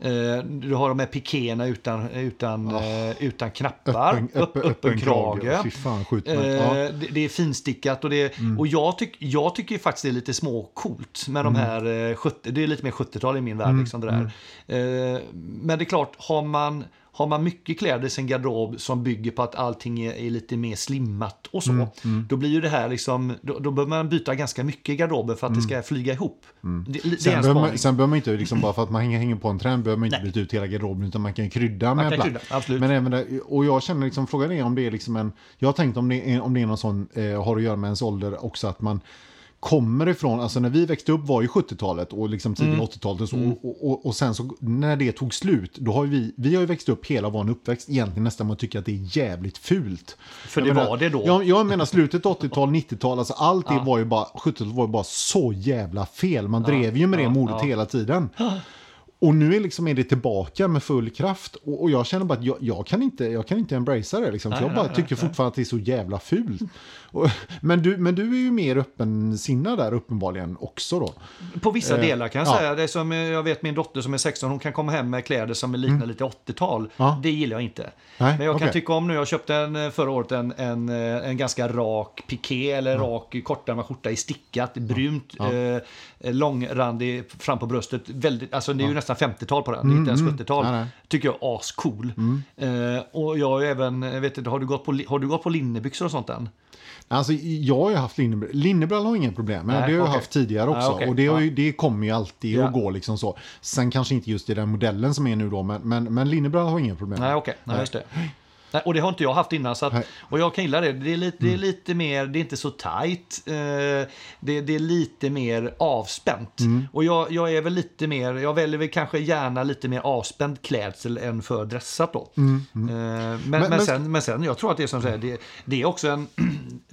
Mm. Eh, du har de här pikéerna utan, utan, eh, utan knappar. öppen, öppen, öppen krage. Fy fan. Eh, Ja. Mm. det, det är finstickat och, det, och jag, tyck, jag tycker faktiskt det är lite småcoolt med de här eh, 70, det är lite mer 70-tal i min värld. Mm. Liksom det där. Eh, men det är klart, har man, har man mycket kläder i sin garderob som bygger på att allting är, är lite mer slimmat och Mm, så, då blir ju det här liksom, då, då behöver man byta ganska mycket i garderoben för att det ska flyga ihop. Det, det Mm. Sen en behöver, man, sen behöver man inte, liksom, bara för att man hänger, på en trend, behöver man inte byta ut hela garderoben, utan man kan krydda med kan krydda, absolut. Men även det, och jag känner liksom, frågan är om det är liksom en, jag har tänkt om det är, om det är någon sån, eh, har att göra med ens ålder också, att man kommer ifrån, alltså när vi växte upp var ju 70-talet och liksom tidiga Mm. 80-talet och så, och, och, och sen så när det tog slut, då har vi, vi har ju växt upp hela vår uppväxt egentligen nästan man tycker att det är jävligt fult. För Jag det menar, var det då. Jag, jag menar slutet 80-tal, 90-tal, alltså allt det var ju bara, 70-talet var ju bara så jävla fel. Man drev ju med det ja, mordet ja. hela tiden. Och nu är, liksom, är det tillbaka med full kraft. Och, och jag känner bara att jag, jag, kan inte, jag kan inte embracea det. Liksom, Nej, jag bara nej, tycker nej, fortfarande att det är så jävla fult. Och, men, du, men du är ju mer öppensinnad där uppenbarligen också då. På vissa Eh, delar kan jag ja. säga. Det som, eh, jag vet min dotter som är 16, hon kan komma hem med kläder som liknar lite 80-tal. Mm. Ja. Det gillar jag inte. Nej, Men jag kan okej. tycka om nu, jag köpte en, eh, förra året en, en, eh, en ganska rak piké eller rak kortärmad skjorta i stickat, brunt, eh, långrandig fram på bröstet. Väldigt, alltså det är ju nästan 50-tal på den, det är inte ens 70-tal. Mm, Nej, nej. Tycker jag är ascool. Mm. Eh, och jag har även, vet inte, har du gått på, har du gått på linnebyxor och sånt än? Alltså, jag har ju haft linnebrallor. Linnebrallor har inga problem med. Det har jag okej. haft tidigare också. Ja, okej. Och det, har ju, det kommer ju alltid Ja. att gå liksom så. Sen kanske inte just i den modellen som är nu då, men, men, men linnebrallor har inga problem med. Nej, okej. Nej, just det. Nej, och det har inte jag haft innan. Så att, och jag kan gilla det. Det är lite, det är lite mer, det är inte så tajt. Eh, det, det är lite mer avspänt. Och jag, jag är väl lite mer, jag väljer väl kanske gärna lite mer avspänd klädsel än för dressat då. Eh, men, men, men- sen, men sen, jag tror att det är som säger, det, det är också en,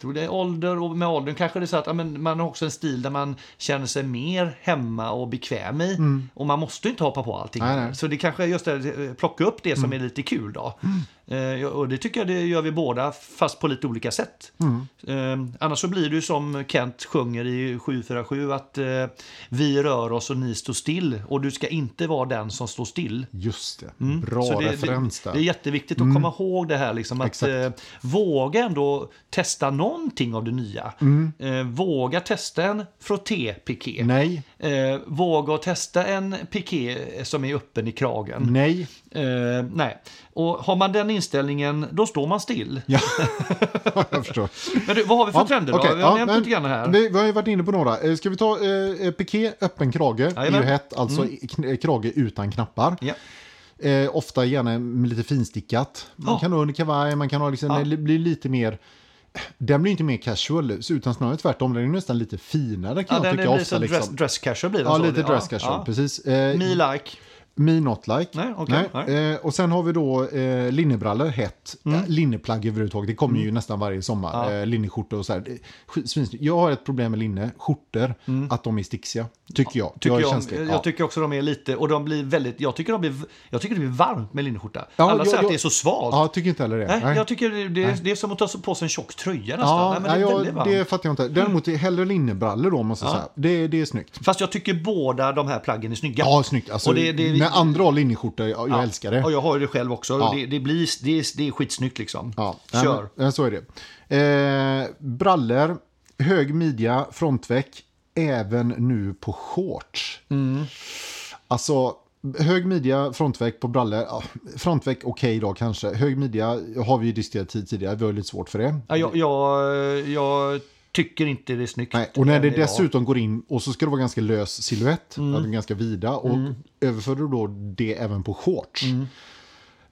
tror det är ålder och med åldern kanske det är så att ja, man har också en stil där man känner sig mer hemma och bekväm i. Och man måste inte hoppa på allting. Nej, nej. Så det kanske är just det, plocka upp det som är lite kul då. Eh, och det tycker jag det gör vi båda, fast på lite olika sätt. Eh, annars så blir det ju som Kent sjunger i 747 att eh, vi rör oss och ni står still. Och du ska inte vara den som står still. Just det. Bra Så det, referens där. det är jätteviktigt att komma ihåg det här. Liksom, att eh, våga ändå testa någonting av det nya. Eh, våga testa en frotté-piké. Nej, Eh, våga testa en piké som är öppen i kragen. nej. Eh, nej. Och har man den inställningen, då står man still. Ja, jag förstår. Men du, vad har vi för Ja, trender då? okej, vi har ja, nämnt lite här. Vi, vi har ju varit inne på några. Eh, Ska vi ta eh, piké, öppen krage, är ju Jajamän. Mm. hett, alltså kn- krage utan knappar. Ja. Eh, ofta gärna lite finstickat. Man Ja. kan ha under kavaj, man kan ha liksom, Ja. blir lite mer, den blir inte mer casual, utan snarare tvärtom, den är nästan lite finare kan Ja, jag den tycka blir ofta. så dress, Liksom. dress casual blir den Ja, så. lite Ja, dress casual, ja. precis. Eh, Me like. Me not like. Nej, okej, nej. Eh, och sen har vi då eh, linnebrallor, hett. Mm. Eh, linneplagg överhuvudtaget. Det kommer ju nästan varje sommar. Eh, linneskjortor och så här. Jag har ett problem med linne, skjortor, att de är stixiga. Tycker jag. Mm. Tycker jag jag, jag Ja. tycker också de är lite, och de blir väldigt, jag tycker, de blir, jag tycker det blir varmt med linneskjorta. Ja, Alla jag- säger att jag- det är så svalt. Ja, jag tycker inte heller det. Nej, Nej. jag tycker det, det, är, det är som att ta på sig en tjock tröja nästan. Ja, Nej, men det är väldigt jag, varmt. det fattar jag inte. Däremot är hellre linnebrallor då, måste jag säga. Det, det är snyggt. Fast jag tycker båda de här plaggen är snygga. Ja, snyggt. Alltså, Och det- det- när andra linneskjortor, jag, jag Ja. älskar det. Och jag har det själv också. Ja. Det, det, blir, det, är, det är skitsnyggt liksom. Ja, Kör. men, så är det. Eh, brallor, hög midja, frontväck, även nu på shorts. Mm. Alltså, hög midja, frontväck på brallor. Ja, frontväck okej då kanske. Hög midja har vi ju diskuterat tid tidigare, vi har lite svårt för det. Ja, jag, jag, jag tycker inte det är snyggt. Nej, och när det idag. dessutom går in och så ska det vara ganska lös silhuett, Mm. ganska vida och överför du då det även på shorts. Mm.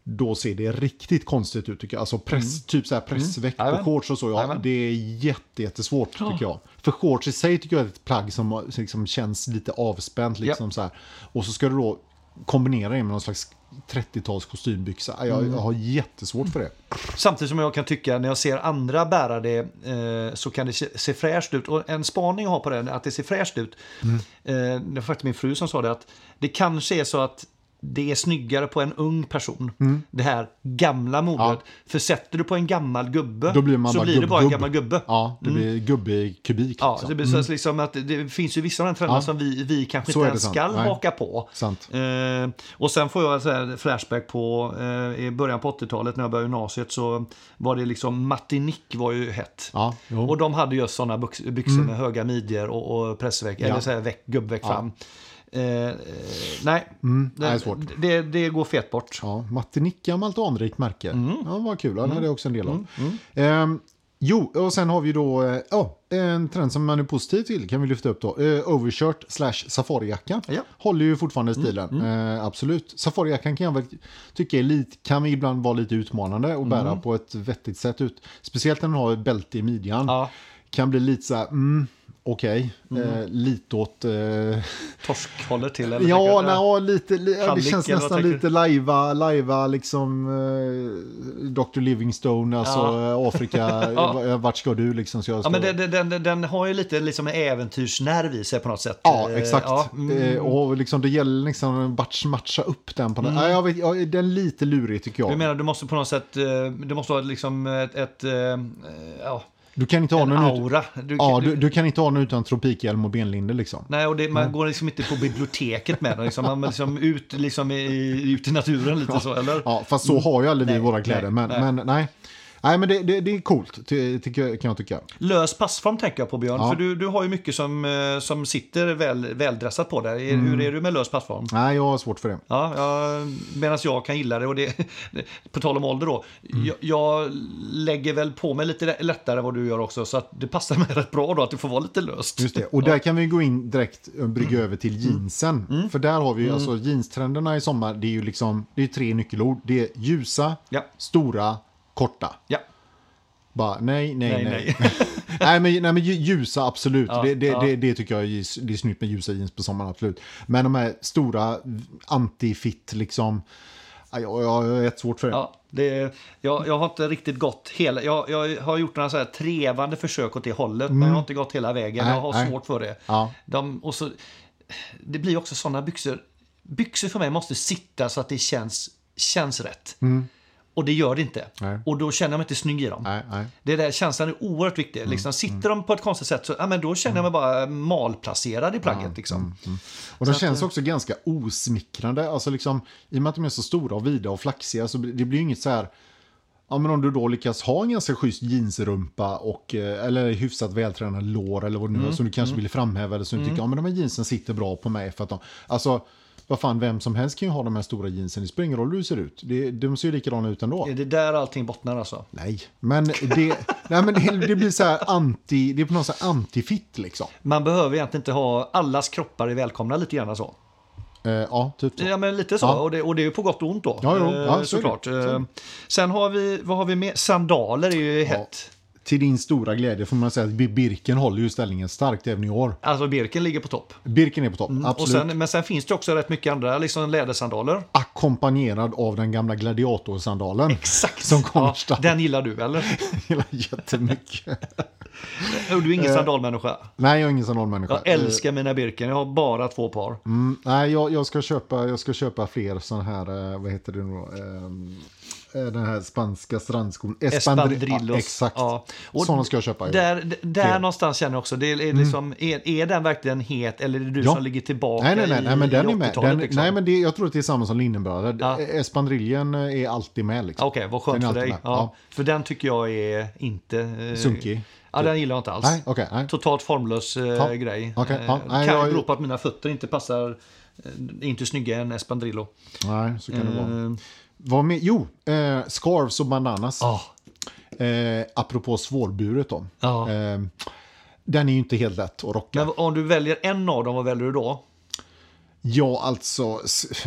Då ser det riktigt konstigt ut tycker jag. Alltså press, typ så här pressväck på Mm. Jajamän. shorts och så. Ja, det är jätte, jättesvårt tycker jag. För shorts i sig tycker jag är ett plagg som liksom känns lite avspänt. Liksom, så här. Och så ska du då kombinera det med någon slags 30-tals kostymbyxa. Jag, Mm. jag har jättesvårt för det. Samtidigt som jag kan tycka när jag ser andra bära det eh, så kan det se, se fräscht ut. Och en spaning jag har på det att det ser fräscht ut. Mm. Eh, det var faktiskt min fru som sa det att det kanske är så att det är snyggare på en ung person. Mm. Det här gamla modet. För sätter du på en gammal gubbe blir så bara blir det bara en gammal gubbe. Ja, det blir gubbe i kubik. Ja, liksom. det, blir så liksom att det finns ju vissa av de trenderna Ja. som vi, vi kanske Så inte ens sant. ska Nej. haka på. Eh, och sen får jag så flashback på eh, i början på 80-talet när jag började gymnasiet så var det liksom Martinique var ju hett. Ja. Mm. Och de hade just sådana byx- byxor med höga midjor och, och pressväck, eller så här väck, gubbväck fram. Eh, eh, nej, Mm, det det, svårt. det, det går fet bort. Ja, Martinique, gammalt anrikt märke. Mm. Ja, vad kul. Det hade jag också en del av. Ehm, jo, och sen har vi då eh, ja, en trend som man är positiv till kan vi lyfta upp då. Eh, overshirt slash safarijacka. Ja. Mm, Håller ju fortfarande stilen. Eh, absolut. Safarijackan kan jag väl tycka är lite, kan ibland vara lite utmanande att bära på ett vettigt sätt ut. Speciellt när den har ett bälte i midjan. Mm. Ja. Kan bli lite så här, mm, okej. Mm. Eh, lite åt... Eh, Torsk håller till? Eller ja, du? nej, ja, lite, li, ja, det känns nästan lite lajva, lajva liksom eh, Dr. Livingstone, alltså Ja. eh, Afrika, Ja. v- vart ska du liksom? Jag Ja, ska... men den, den, den, har ju lite liksom en äventyrsnerv i sig på något sätt. Ja, Eh, exakt. Ja, mm. Eh, och liksom, det gäller liksom att matcha upp den på något. Ja, jag vet, ja, den är lite lurig tycker jag. Jag menar, du måste på något sätt, eh, du måste ha liksom ett, ett eh, ja, Du kan inte ha en aura. Du, Ja, du, du, kan inte ha någon utan tropikhjälm och benlinde liksom. Nej, och det, man går liksom inte på biblioteket med den. Liksom, man är liksom ut, liksom i, ut i naturen lite så, eller? Ja, fast så har ju aldrig vi våra kläder. nej, men, nej. men nej. Nej, men det, det, det är coolt, ty, kan jag tycka. Lös passform tänker jag på Björn, Ja. för du, du har ju mycket som, eh, som sitter väl, väldressat på dig. Mm. Hur är du med lös passform? Nej, jag har svårt för det. Ja, jag, medan jag kan gilla det och det, på tal om ålder då. Mm. Jag, jag lägger väl på mig lite lättare än vad du gör också så att det passar mig rätt bra då att det får vara lite löst. Just det. Och där kan vi gå in direkt och brygga över till jeansen. Mm. För där har vi ju, alltså jeanstrenderna i sommar, det är ju liksom, det är tre nyckelord. Det är ljusa, Ja. stora, korta. Ja, Bara nej, nej, nej. nej, Nej, nej. men, nej men lju- ljusa, absolut. Ja, det, det, ja. det, det tycker jag är, det är snyggt med ljusa jeans på sommaren, absolut. Men de här stora anti-fit, liksom. ja, Jag, jag har ett svårt för det. Ja, det, jag, jag har inte riktigt gått hela... Jag, jag har gjort några så här trevande försök åt det hållet, men jag har inte gått hela vägen. Nej, jag har nej. svårt för det. Ja. De, och så, det blir också sådana byxor. Byxor för mig måste sitta så att det känns, känns rätt. Och det gör det inte. Nej. Och då känner jag mig inte snygg i dem. Nej, nej. Det där känslan är oerhört viktig. Liksom, sitter de på ett konstigt sätt så ja, men då känner jag mig bara malplacerad i plagget. Liksom. Och de känns också ganska osmickrande. Alltså liksom, I och med att de är så stora och vida och flaxiga så det blir ju inget så här... Ja, men om du då lyckas ha en ganska schysst jeansrumpa och, eh, eller hyfsat vältränade lår eller vad nu är som du kanske vill framhäva eller som du tycker, ja men de här jeansen sitter bra på mig för att de, alltså vad fan, vem som helst kan ju ha de här stora jeansen, det spelar ingen roll hur du ser ut. Det, de ser ju likadana ut ändå. Är det där allting bottnar alltså? Nej, men det, nej, men det, det blir så här anti, det är på något sätt anti-fit liksom. Man behöver egentligen inte ha allas kroppar är välkomna lite grann så. Eh, ja, typ så. Ja, men lite så. Ja. Och, det, och det är ju på gott och ont då. Ja, jo. Eh, Ja, det. såklart. Så. Eh, Sen har vi, vad har vi med? Sandaler är ju hett. Till din stora glädje får man säga att Birken håller ju ställningen starkt även i år. Alltså Birken ligger på topp. Birken är på topp, Och absolut. sen, men sen finns det också rätt mycket andra liksom lädersandaler. Ackompanjerad av den gamla gladiatorsandalen. Exakt. Som kommer ja. Den gillar du eller? Gillar jättemycket. Du är ingen sandalmänniska. Nej, jag är ingen sandalmänniska. Jag älskar mina Birken. Jag har bara två par. Mm, nej, jag, jag, ska köpa, jag ska köpa fler sådana här, eh, vad heter det nu då? Ehm, eh, den här spanska strandskon. Espadrillos. Ja, exakt. Ja. Och Sådana ska jag köpa. Där, där någonstans känner jag också, det är, liksom, är, är den verkligen het eller är det du som ligger tillbaka Nej, nej, nej, i, nej men den i är med. 80-talet? Den, liksom? Nej, men det, jag tror att det är samma som linnenbröder. Ja. Espandriljen är alltid med. Liksom. Okej, vad skönt för dig. För den tycker jag är inte... Eh, Sunkig. Ja, den gillar jag inte alls. Nej, okej. nej. Totalt formlös eh, grej. okej, Eh, kan jag- bero på att mina fötter inte passar, eh, inte snygga än Espandrillo. Nej, så kan det vara. Vad med? Jo, eh, scarves och bandanas. Ja, Eh, apropå svårburet då. Ja. Eh, den är ju inte helt lätt att rocka. men om du väljer en av dem, vad väljer du då? Ja, alltså,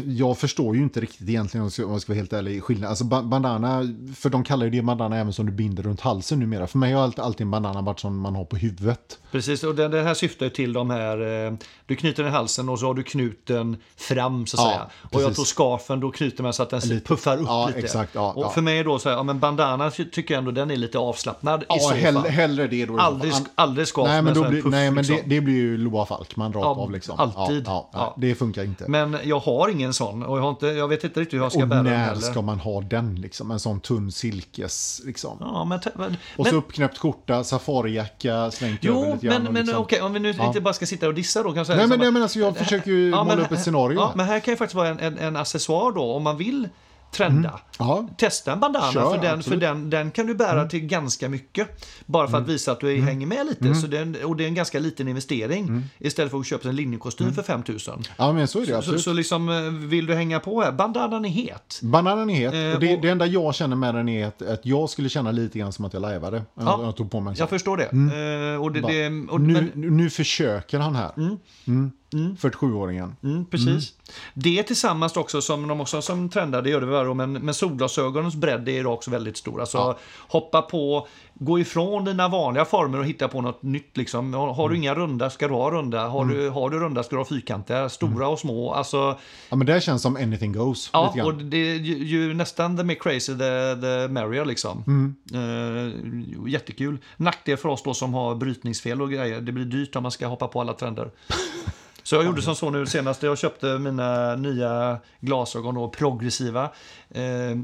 jag förstår ju inte riktigt egentligen om jag ska- vara helt ärlig skillnad. Alltså ba- bandana, för de kallar ju det bandana även som du binder runt halsen numera. För mig har alltid, en bandana varit som man har på huvudet. Precis, och det, här syftar ju till de här, eh, du knyter den i halsen och så har du knuten fram så att Ja, säga. Och jag tror scarfen, då knyter man så att den Lite. puffar upp Ja, lite. exakt, ja, och för mig då så här, ja men bandana ty- tycker jag ändå den är lite avslappnad i Ja, så hell, fall. hellre det då. Aldrig, aldrig scarf Nej, men, då blir, puff, nej, men liksom. det, det blir ju Loa Falkman rakt av liksom. alltid. Det funkar inte. Men jag har ingen sån och jag, har inte, jag vet inte riktigt hur jag ska och bära den när heller. ska man ha den liksom? En sån tunn silkes liksom. Ja, men, men, Och så uppknäppt skjorta, safarijacka, slängt över Jo, lite grann. men, och men liksom. okej, om vi nu Ja. inte bara ska sitta och dissa då kan jag säga Nej, men, nej, men alltså jag försöker ju Ja, måla upp ett scenario. Ja, här. men här kan ju faktiskt vara en, en, en accessoar då om man vill trenda. Ja. Testa en bandana Kör, för, den, för den, den kan du bära till ganska mycket. Bara för att visa att du hänger med lite. Så den, och det är en ganska liten investering. Istället för att köpa en linnekostym för 5000. ja, men så är det Så, absolut. så liksom, eh, vill du hänga på här, bandanan är het. Bananen är het. Eh, och det, och- det enda jag känner med den är att, att jag skulle känna lite grann som att jag lajvade. Ja. Jag tog på mig en. Jag förstår det. Eh, och det, Bara, det och, nu, men, nu försöker han här. Mm. För 7-åringen. Mm, precis. Det tillsammans också som de också som trendar, det gör det varje år, men, men solglasögonens bredd är också väldigt stor. Alltså hoppa på, gå ifrån dina vanliga former och hitta på något nytt. Liksom. Har, du inga runda ska du ha runda. Har, du, har du runda ska du ha fyrkantiga. Stora och små. Alltså, Ja, men det känns som anything goes. Ja, och det är ju, ju nästan the more crazy the, the merrier liksom. Eh, jättekul. Nackdel för oss då som har brytningsfel och grejer. Det blir dyrt om man ska hoppa på alla trender. Så jag gjorde som så nu senast. Jag köpte mina nya glasögon då, progressiva. Eh,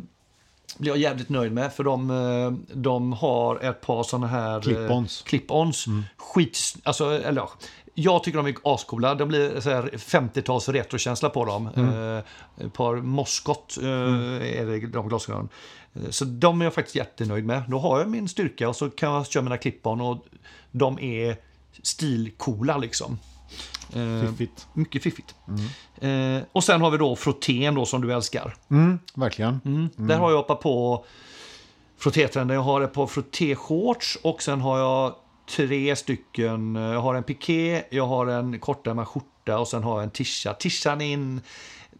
blir jag jävligt nöjd med för de, eh, de har ett par sådana här... eh, Clip-ons. Clip-ons. Skit... Alltså, eller ja. Jag tycker de är ascoola. De blir så här 50-tals retrokänsla på dem. Eh, ett par Moskott eh, är det, de glasögonen. Eh, Så de är jag faktiskt jättenöjd med. Då har jag min styrka och så kan jag köra mina clip-on och de är stilcoola liksom. Eh, Fiffigt. mycket fiffigt. Eh, och sen har vi då frottén då som du älskar. Mm, verkligen. Mm. Där har jag hoppat på frottétrenden. Jag har ett par frottéshorts och sen har jag tre stycken. Jag har en piké, jag har en kortärmad skjorta och sen har jag en tisha. Tishan är in...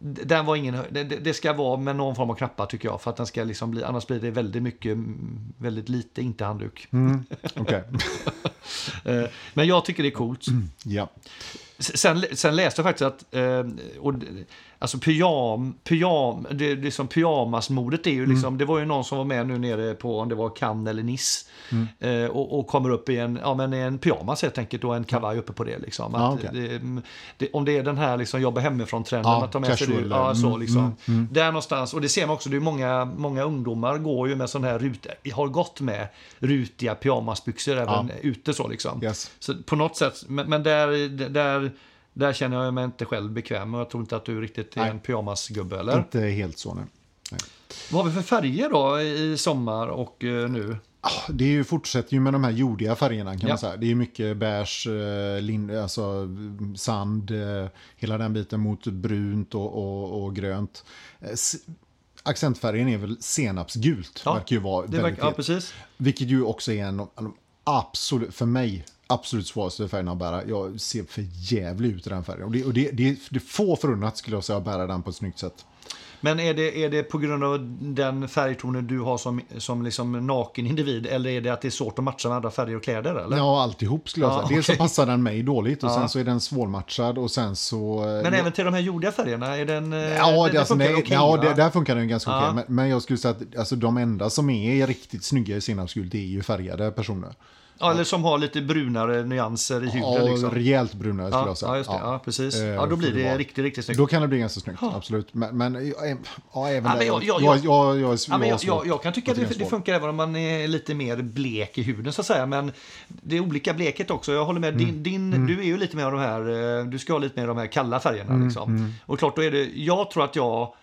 Den var ingen, det, det ska vara med någon form av knappar tycker jag. För att den ska liksom bli, annars blir det väldigt mycket, mm, väldigt lite, inte handduk. Mm, Okej. Eh, Men jag tycker det är coolt. Ja. Sen, sen läste jag faktiskt att eh, och, alltså pyjam, pyjam, det, det som pyjamasmodet är ju liksom, det var ju någon som var med nu nere på om det var Cannes eller Nice eh, och, och kommer upp i en, ja, men en pyjamas helt enkelt och en kavaj uppe på det. Liksom. Att okej. det, det, om det är den här liksom, jobba hemifrån-trenden, Ja, att de med sig det, ja, så, mm, liksom. Där någonstans, och det ser man också, det är många, många ungdomar går ju med sån här rut, har gått med rutiga pyjamasbyxor även ute så liksom. Yes. Så på något sätt, men, men där, där, där känner jag mig inte själv bekväm och jag tror inte att du riktigt är Nej. en pyjamasgubbe eller? Inte helt så nu. Nej. Vad har vi för färger då i sommar och eh, nu? Ah, Det är ju, fortsätter ju med de här jordiga färgerna kan Ja. man säga. Det är mycket beige, eh, lin, alltså sand, eh, hela den biten mot brunt och, och, och grönt. Accentfärgen är väl senapsgult, Ja, verkar ju vara Det verkar, ja, precis. Vilket ju också är en absolut, för mig, absolut svåraste färgerna att bära. Jag ser för jävligt ut i den färgen. Och det, och det, det, det är få förunnat skulle jag säga att bära den på ett snyggt sätt. Men är det, är det på grund av den färgtonen du har som, som liksom naken individ eller är det att det är svårt att matcha med andra färger och kläder? Eller? Ja, alltihop skulle jag Ja, säga. Dels så passar den mig dåligt och Ja. sen så är den svårmatchad och sen så... eh, Men även till de här jordiga färgerna, är den... eh, Ja, den- det, alltså, funkar nej, okej, ja det, där funkar den ganska Ja. okej. Men, men jag skulle säga att alltså, de enda som är riktigt snygga i det är ju färgade personer. Ja, eller som har lite brunare nyanser i huden. Ja, liksom. rejält brunare skulle ja, jag säga. ja, just det. Ja, precis. Eh, Ja, då blir det vara. riktigt, riktigt snyggt. Då kan det bli ganska snyggt, absolut. Men, men ja, ja, även men jag- Jag, jag- jag, Ja, kan tycka att det, det funkar även om man är lite mer blek i huden så att säga. Men det är olika blekhet också. Jag håller med. Mm. Din, din, Du är ju lite mer av de här, eh, du ska ha lite mer av de här kalla färgerna. Mm, Liksom. Och klart, då är det, jag tror att jag,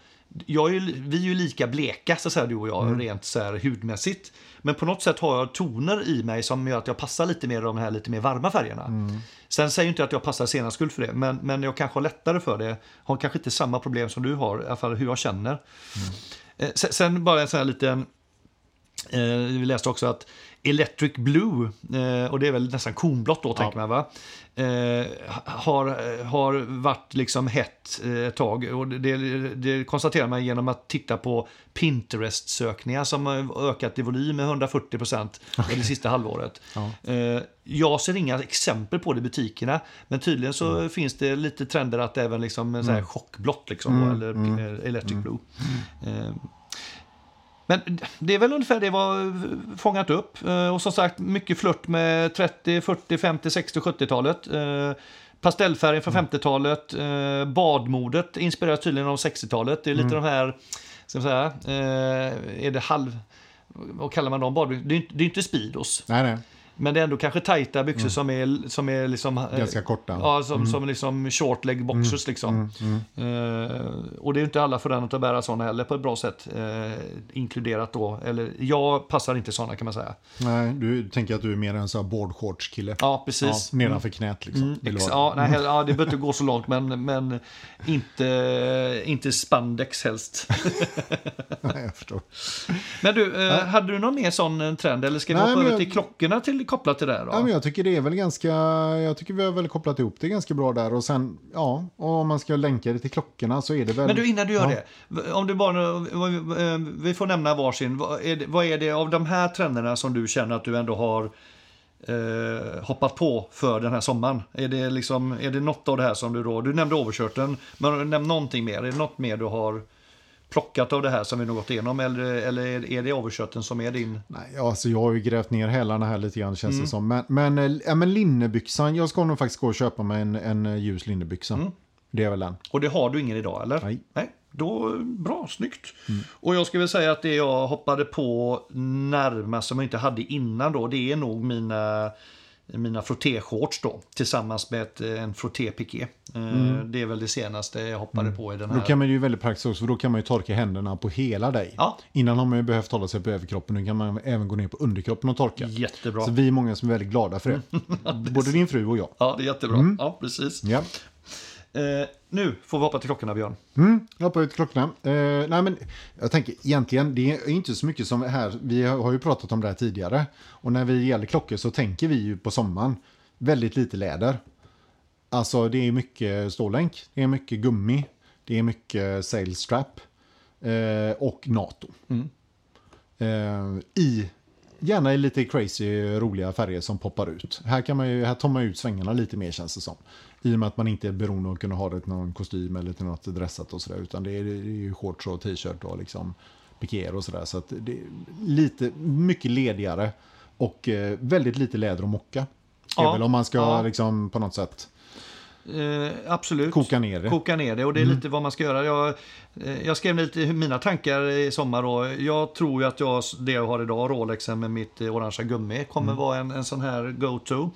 jag är, vi är ju lika bleka så att säga, du och jag, Mm. rent så här, hudmässigt. Men på något sätt har jag toner i mig som gör att jag passar lite mer de här lite mer varma färgerna. Mm. Sen säger inte att jag passar senast skull för det, men, men jag kanske har lättare för det. Har kanske inte samma problem som du har, i alla fall hur jag känner. Eh, Sen, sen bara en sån här liten... Eh, vi läste också att Electric Blue, eh, och det är väl nästan konblått då tänker man va? Eh, har, har varit liksom hett eh, ett tag. Och det, det konstaterar man genom att titta på Pinterest-sökningar som har ökat i volym med 140 procent det sista halvåret. Eh, jag ser inga exempel på det i butikerna, men tydligen så finns det lite trender att även liksom här chockblått liksom, då, eller eh, Electric Blue. Eh, men det är väl ungefär det var fångat upp. Eh, Och som sagt, mycket flört med 30, 40, 50, 60, 70-talet. Eh, Pastellfärgen från 50-talet. Eh, Badmodet inspireras tydligen av 60-talet. Det är lite de här, ska man säga, eh, är det halv... Vad kallar man dem? Badbyxor? Det är inte, det är inte Speedos. Nej, nej. Men det är ändå kanske tajta byxor som är, som är liksom... eh, Ganska korta. Ja, som, som liksom short leg boxers liksom. Eh, och det är inte alla förunnat att bära sådana heller på ett bra sätt. Eh, inkluderat då, eller jag passar inte sådana kan man säga. Nej, du tänker att du är mer en sån här boardshorts-kille. Ja, Ja, precis. nedanför knät liksom. Mm, Vill du ex- ja, nej, hell- ja, det behöver inte gå så långt, men, men inte, inte spandex helst. Nej, jag förstår. Men du, eh, hade du någon mer sån trend? Eller ska vi Nej, hoppa över jag- till klockorna till kopplat till det här då? Ja, men jag tycker det är väl ganska, jag tycker vi har väl kopplat ihop det ganska bra där och sen, ja, och om man ska länka det till klockorna så är det väl... Men du, innan du gör ja. det. Om du bara, eh, vi får nämna varsin. Vad är, det, vad är det av de här trenderna som du känner att du ändå har eh, hoppat på för den här sommaren? Är det, liksom, är det något av det här som du då, du nämnde overshirten, men nämn någonting mer. Är det något mer du har plockat av det här som vi nu gått igenom? Eller, eller är det overshirten som är din? Nej, alltså jag har ju grävt ner hälarna här lite grann känns Mm. det som. Men, men, eh, ja, men linnebyxan, jag ska nog faktiskt gå och köpa mig en, en eh, ljus linnebyxa. Mm. Det är väl den. Och det har du ingen idag eller? Nej. Nej. Då, bra, snyggt. Och jag väl säga att det jag hoppade på närmast som jag inte hade innan då, det är nog mina mina frottéshorts då tillsammans med ett, en frottépiké. Eh, Det är väl det senaste jag hoppade på i den Då här. kan man ju väldigt praktiskt också, för då kan man ju torka händerna på hela dig. Ja. Innan har man ju behövt hålla sig på överkroppen, nu kan man även gå ner på underkroppen och torka. Jättebra. Så vi är många som är väldigt glada för det. Både din fru och jag. Ja, det är jättebra. Ja, precis. Ja. Eh, nu får vi hoppa till klockorna Björn. Mm, jag hoppar ut klockorna. Eh, nej, men jag tänker egentligen, det är inte så mycket som här, vi har ju pratat om det här tidigare. Och när vi gäller klockor så tänker vi ju på sommaren väldigt lite läder. Alltså det är mycket stålänk, det är mycket gummi, det är mycket sail strap eh, och NATO. Eh, I, gärna i lite crazy roliga färger som poppar ut. Här, kan man ju, här tar man ut svängarna lite mer känns det som. I och med att man inte är beroende av att kunna ha det till någon kostym eller till något dressat och sådär. Utan det är, det är ju shorts och t-shirt och liksom pikéer och sådär. Så att det är lite, mycket ledigare. Och eh, väldigt lite läder och mocka. Ja, väl om man ska ja. liksom på något sätt Eh, absolut. koka ner det. Koka ner det och det är Mm. lite vad man ska göra. Jag, eh, jag skrev lite mina tankar i sommar då. Jag tror ju att jag, det jag har idag, Rolexen med mitt eh, orangea gummi, kommer Mm. vara en, en sån här go-to.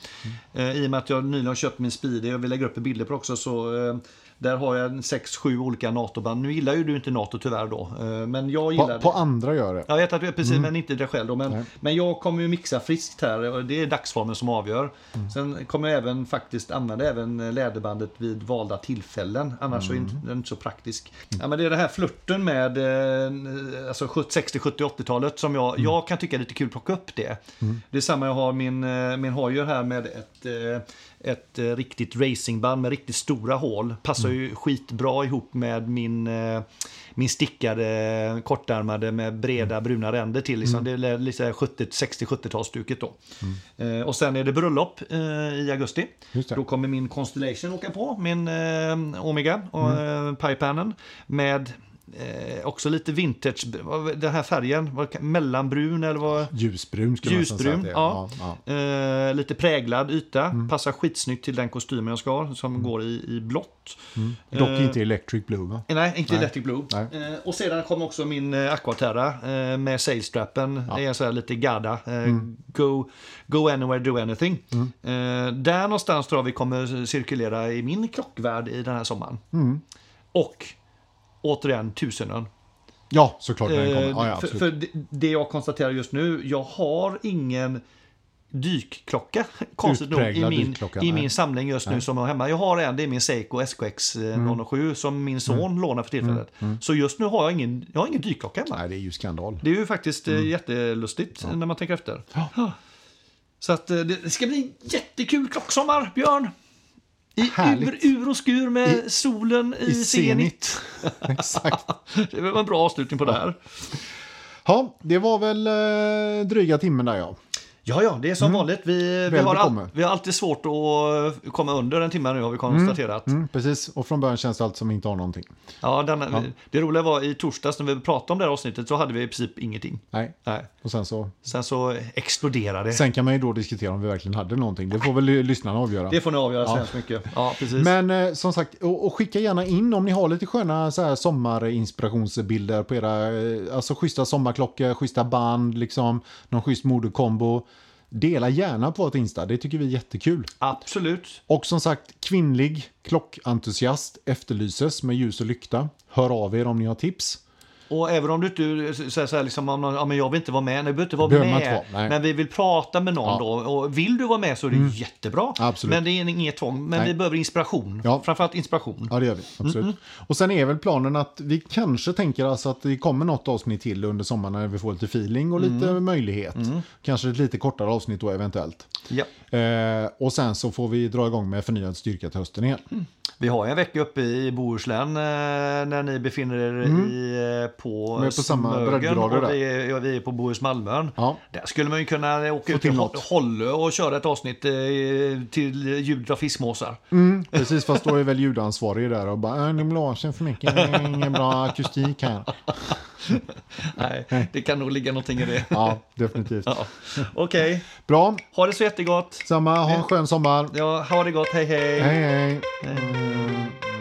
Eh, I och med att jag nyligen har köpt min Speedy, jag vill lägga upp bilder på också, så eh, där har jag en 6-7 olika NATO-band. Nu gillar ju du inte NATO tyvärr då, eh, men jag gillar På, på andra gör det. Jag vet att du är precis, men inte det själv då. Men, Nej. men jag kommer ju mixa friskt här och det är dagsformen som avgör. Sen kommer jag även faktiskt använda även läderbandet vid valda tillfällen. Annars så är den inte så praktisk. Ja, men det är den här flirten med eh, alltså 70, 60, 70, 80-talet som jag, jag kan tycka är lite kul att plocka upp det. Det är samma jag har min, eh, min Hoyer här med ett eh, ett eh, riktigt racingband med riktigt stora hål. Passar ju skitbra ihop med min, eh, min stickade kortärmade med breda bruna ränder till. Liksom. Det är lite 70 60-70-talsstuket då. Eh, och sen är det bröllop i augusti. Då kommer min Constellation åka på, min Omega och mm. Pipanen med Eh, också lite vintage, den här färgen, vad, mellanbrun eller vad? Ljusbrun skulle man säga Ljusbrun, att det är. ja. ja. Eh, lite präglad yta, Mm. passar skitsnyggt till den kostymen jag ska ha, som går i, i blått. Dock Eh, inte Electric Blue va? Nej, inte Nej. Electric Blue. Eh, och sedan kommer också min eh, Aquaterra eh, med sailstrappen. Det är så lite Garda. Eh, Mm. go, go anywhere, do anything. Eh, där någonstans tror jag vi kommer cirkulera i min klockvärld i den här sommaren. Mm. Och återigen Tusenön. Ja, såklart den kommer. Eh, Ja, ja, för, för det- det jag konstaterar just nu, jag har ingen dykklocka, konstigt nog, i min, i nej. min samling just nu som jag har hemma. Jag har en, det är min Seiko SKX eh, 007 som min son lånar för tillfället. Så just nu har jag ingen, jag har ingen dykklocka hemma. Nej, det är ju skandal. Det är ju faktiskt mm. jättelustigt när man tänker efter. Så att eh, det ska bli en jättekul klocksommar, Björn. I ur, Härligt. ur och skur med solen i, I. Zenit. Exakt. Det var en bra avslutning på det här. Ja, det var väl eh, dryga timmen där ja. Ja, ja, det är som vanligt. Vi, vi, har all, vi har alltid svårt att komma under en timme nu har vi konstaterat. Mm, precis, och från början känns det allt som vi inte har någonting. Ja, denna, Det roliga var i torsdags när vi pratade om det här avsnittet så hade vi i princip ingenting. Nej, Nej. och sen så... Sen så exploderade det. Sen kan man ju då diskutera om vi verkligen hade någonting. Det får väl lyssnarna avgöra. Det får ni avgöra så Ja. hemskt mycket. Ja, precis. Men eh, som sagt, och, och skicka gärna in om ni har lite sköna så här, sommarinspirationsbilder på era, eh, alltså schyssta sommarklockor, schyssta band, liksom, någon schysst modekombo. Dela gärna på ett Insta, det tycker vi är jättekul. Absolut. Och som sagt, kvinnlig klockentusiast efterlyses med ljus och lykta. Hör av er om ni har tips. Och även om du inte säger så här, liksom, ja, men jag vill inte vara med, nej, du behöver inte vara Behöver med. nej. men vi vill prata med någon Ja. då. Och vill du vara med så är det jättebra. Absolut. Men det är inget tvång. Men Nej. vi behöver inspiration. Ja. Framförallt inspiration. Ja, det gör vi. Absolut. Och sen är väl planen att vi kanske tänker alltså att det kommer något avsnitt till under sommaren när vi får lite feeling och lite möjlighet. Kanske ett lite kortare avsnitt då eventuellt. Ja. Eh, och sen så får vi dra igång med förnyad styrka till hösten igen. Vi har en vecka uppe i Bohuslän eh, när ni befinner er i, eh, på, på samma Smögen och vi är, vi är på Bohus-Malmön. Ja. Där skulle man ju kunna åka ut till. Hållö och köra ett avsnitt eh, till ljudet av fiskmåsar. Precis, fast då är väl ljudansvarig där och bara äh, det blåser för mycket, ingen bra akustik här. Nej, det kan nog ligga någonting i det. Ja, definitivt. Ja. Okej, Bra, ha det så jättegott. samma, ha en skön sommar. Ja, ha det gott, hej hej. Hej hej. hej. Thank you.